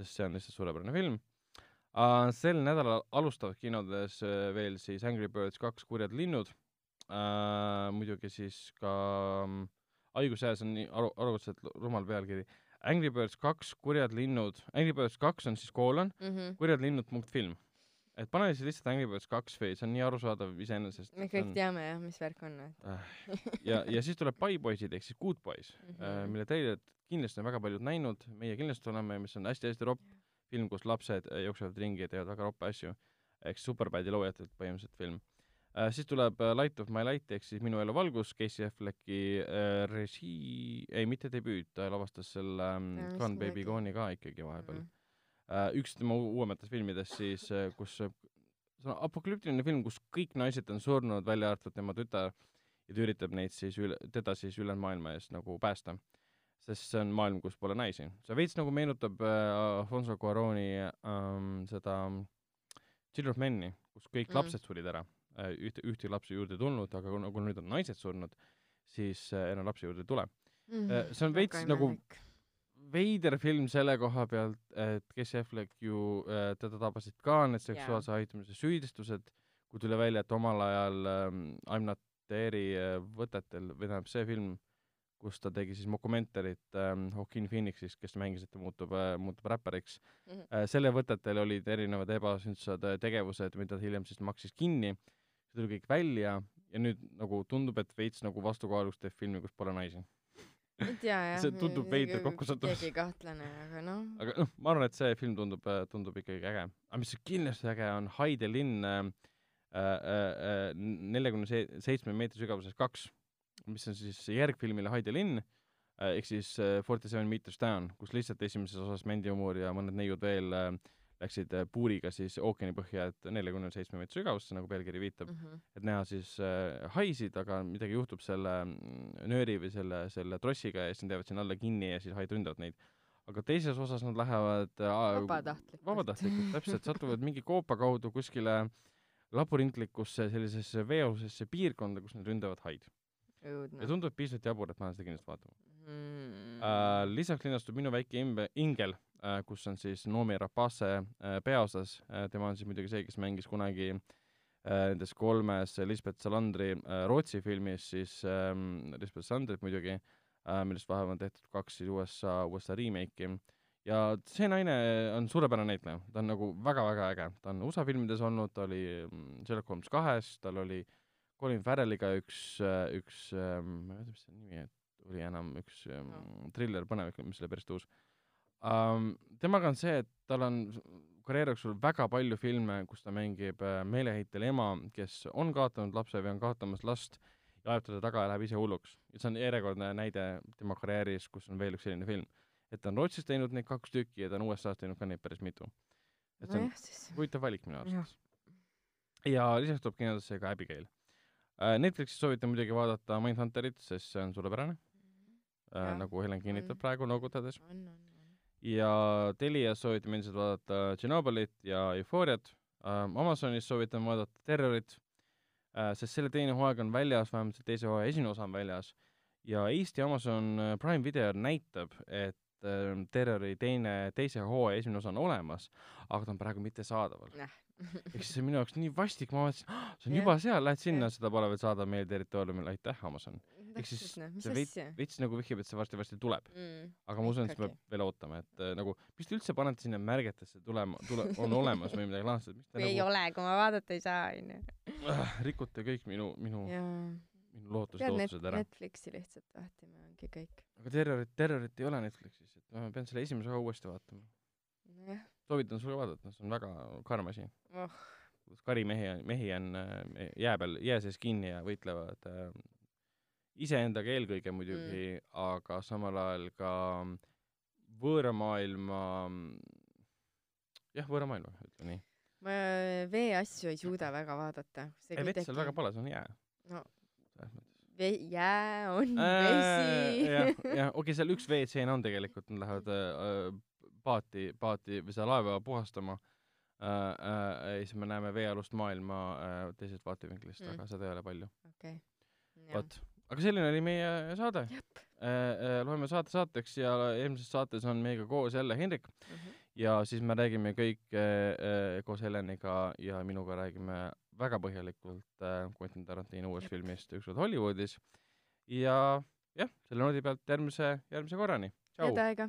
sest see on lihtsalt suurepärane film uh,. sel nädalal alustavad kinodes äh, veel siis Angry Birds kaks Kurjad linnud uh,, muidugi siis ka um, haigusjääs on nii aru, arvutavalt rumal pealkiri. Angry Birds kaks, Kurjad linnud, Angry Birds kaks on siis koolon mm, -hmm. Kurjad linnud punkt film. Et pane siis lihtsalt Angry Birds kaks või see on nii arusaadav iseenesest. me kõik on... teame jah, mis värk on, et äh, ja, ja siis tuleb Pai poisid ehk siis Good Boys mm, -hmm. mille treilerit kindlasti on väga paljud näinud, meie kindlasti oleme, mis on hästi-hästi ropp film, kus lapsed äh, jooksevad ringi ja teevad väga roppe asju. ehk Superbadi loojatelt põhimõtteliselt film äh,. siis tuleb Light of my light ehk siis Minu elu valgus, Casey Afflecki äh, režii, ei mitte debüüt, ta lavastas selle ähm, Gone Baby Gone'i ka ikkagi vahepeal mm. -hmm. Äh, üks tema uuematest filmidest siis äh,, kus see on apokalüptiline film, kus kõik naised on surnud, välja arvatud tema tütar, ja ta üritab neid siis üle, teda siis ülejäänud maailma eest nagu päästa. sest see on maailm, kus pole naisi. see veits nagu meenutab äh, Alfonso Cuaroni ähm, seda Children of Men'i, kus kõik mm. lapsed surid ära Äh, ühte, ühtegi lapsi juurde tulnud, aga kuna, kuna nüüd on naised surnud, siis äh, enam lapsi juurde ei tule mm. -hmm. see on veits nagu veider film selle koha pealt, et Casey Affleck ju äh,, teda tabasid ka need seksuaalse yeah. aitamise süüdistused, kui tuli välja, et omal ajal ähm, I m not there'i äh, võtetel, või tähendab see film, kus ta tegi siis mokumentarit ähm, Joaquin Phoenixist, kes mängis, et ta muutub äh,, muutub räppariks mm. -hmm. Äh, selle võtetel olid erinevad ebasündsad äh, tegevused, mida ta hiljem siis maksis kinni see tuli kõik välja ja nüüd nagu tundub, et veits nagu vastukaaluks teeb filmi, kus pole naisi. Ei tea jah. see tundub veider kokkusattumus. keegi kahtlane, aga noh. aga noh, ma arvan, et see film tundub, tundub ikkagi äge. aga mis kindlasti äge on, Haide linn äh, äh, neljakümne äh, seitsme meetri sügavuses kaks, mis on siis järgfilmile Haide linn äh, ehk siis Forty Seven Meters Down, kus lihtsalt esimeses osas Mandy Moore ja mõned neiud veel äh, läksid äh, puuriga siis ookeanipõhja, et neljakümne seitsme meetri sügavusse, nagu pealkiri viitab mm, -hmm. et näha siis äh, haisid, aga midagi juhtub selle mm, nööri või selle, selle trossiga ja siis nad jäävad sinna alla kinni ja siis haid ründavad neid. aga teises osas nad lähevad äh, vabatahtlikult, vabatahtlikult, täpselt, satuvad mingi koopa kaudu kuskile laborintlikusse sellisesse veealusesse piirkonda, kus nad ründavad haid. ja tundub piisavalt jabur, et ma lähen seda kindlasti vaatama mm.. Uh, lisaks linastub Minu väike imbe, ingel Äh, kus on siis Noomi Rapace äh, peaosas, äh, tema on siis muidugi see, kes mängis kunagi nendes kolmes Lisbeth Salandri Rootsi filmis siis ähm, Lisbeth Salandrit muidugi, millest vahepeal on tehtud kaks siis USA, USA remake'i. Ja see naine on suurepärane näitleja, ta on nagu väga-väga äge, ta on USA filmides olnud, ta oli mm, Sherlock Holmes kahes, tal oli Colin Farrelliga üks, üks, ähm, ma ei mäleta, mis see nimi oli enam, üks no. Ähm, triller, põnev, mis oli päris uus um,. temaga on see, et tal on karjääri jooksul väga palju filme, kus ta mängib äh, meeleheitel ema, kes on kaotanud lapse või on kaotamas last ja ajab teda taga ja läheb ise hulluks. ja see on järjekordne näide tema karjääris, kus on veel üks selline film. et ta on Rootsis teinud neid kaks tükki ja ta on USA-s teinud ka neid päris mitu. et see on huvitav valik minu arust. ja lisaks tuleb kinodesse ka Abigail. Äh, Netflixis soovitan muidugi vaadata Mindhunterit, sest see on suurepärane. Äh, nagu Helen kinnitab praegu noogutades. on, on ja Telias soovitame endiselt vaadata Tšernobõlit ja Eufooriat ähm,, Amazonis soovitan vaadata Terrorit äh,, sest selle teine hooaeg on väljas, vähemalt see teise hooaja esimene osa on väljas, ja Eesti Amazon äh, Prime Video näitab, et äh, Terrori teine, teise hooaja esimene osa on olemas, aga ta on praegu mitte saadaval ehk siis see on minu jaoks nii vastik, ma vaatasin oh,, see on juba seal, lähed sinna seda pole veel saada meie territooriumil, aitäh, Amazon ehk siis see veits, veits nagu vihjab, et see varsti-varsti tuleb mm,. aga ma usun, et seda peab veel ootama, et äh, nagu, mis te üldse panete sinna märgetesse tulema, tule, on olemas või midagi laadset, te nagu ei ole, kui ma vaadata ei saa, onju. Ah, rikute kõik minu, minu, minu lootused, ootused ära. Netflixi lihtsalt vaatima, ongi kõik. aga terrorit, terrorit ei ole Netflixis, et ma pean selle esimese osa uuesti vaatama. nojah. Soovitan sulle vaadata, see on väga karm asi oh kus karimehi, mehi on äh, jää peal, jää sees kinni ja võitlevad äh, iseendaga eelkõige muidugi mm., aga samal ajal ka võõra maailma, jah, võõra maailma, ütleme nii ma veeasju ei suuda väga vaadata. ei, vett seal väga pole, see on jää. No. selles mõttes. Ve-, jää on jah, vesi. jah, okei, seal üks veetseen on tegelikult, nad lähevad äh, paati, paati või seda laeva puhastama äh,. Äh, siis me näeme veealust maailma äh, teisest vaatevinklist Mm. mm., aga seda ei ole palju. okei. vot, aga selline oli meie saade. Jep. loeme saate saateks ja eelmises saates on meiega koos jälle Hendrik Mhm. ja siis me räägime kõik äh, koos Heleniga ja minuga räägime väga põhjalikult äh, Quentin Tarantino uuest Jep. filmist Üks kord Hollywoodis. ja jah, selle noodi pealt järgmise, järgmise korrani. head. aega.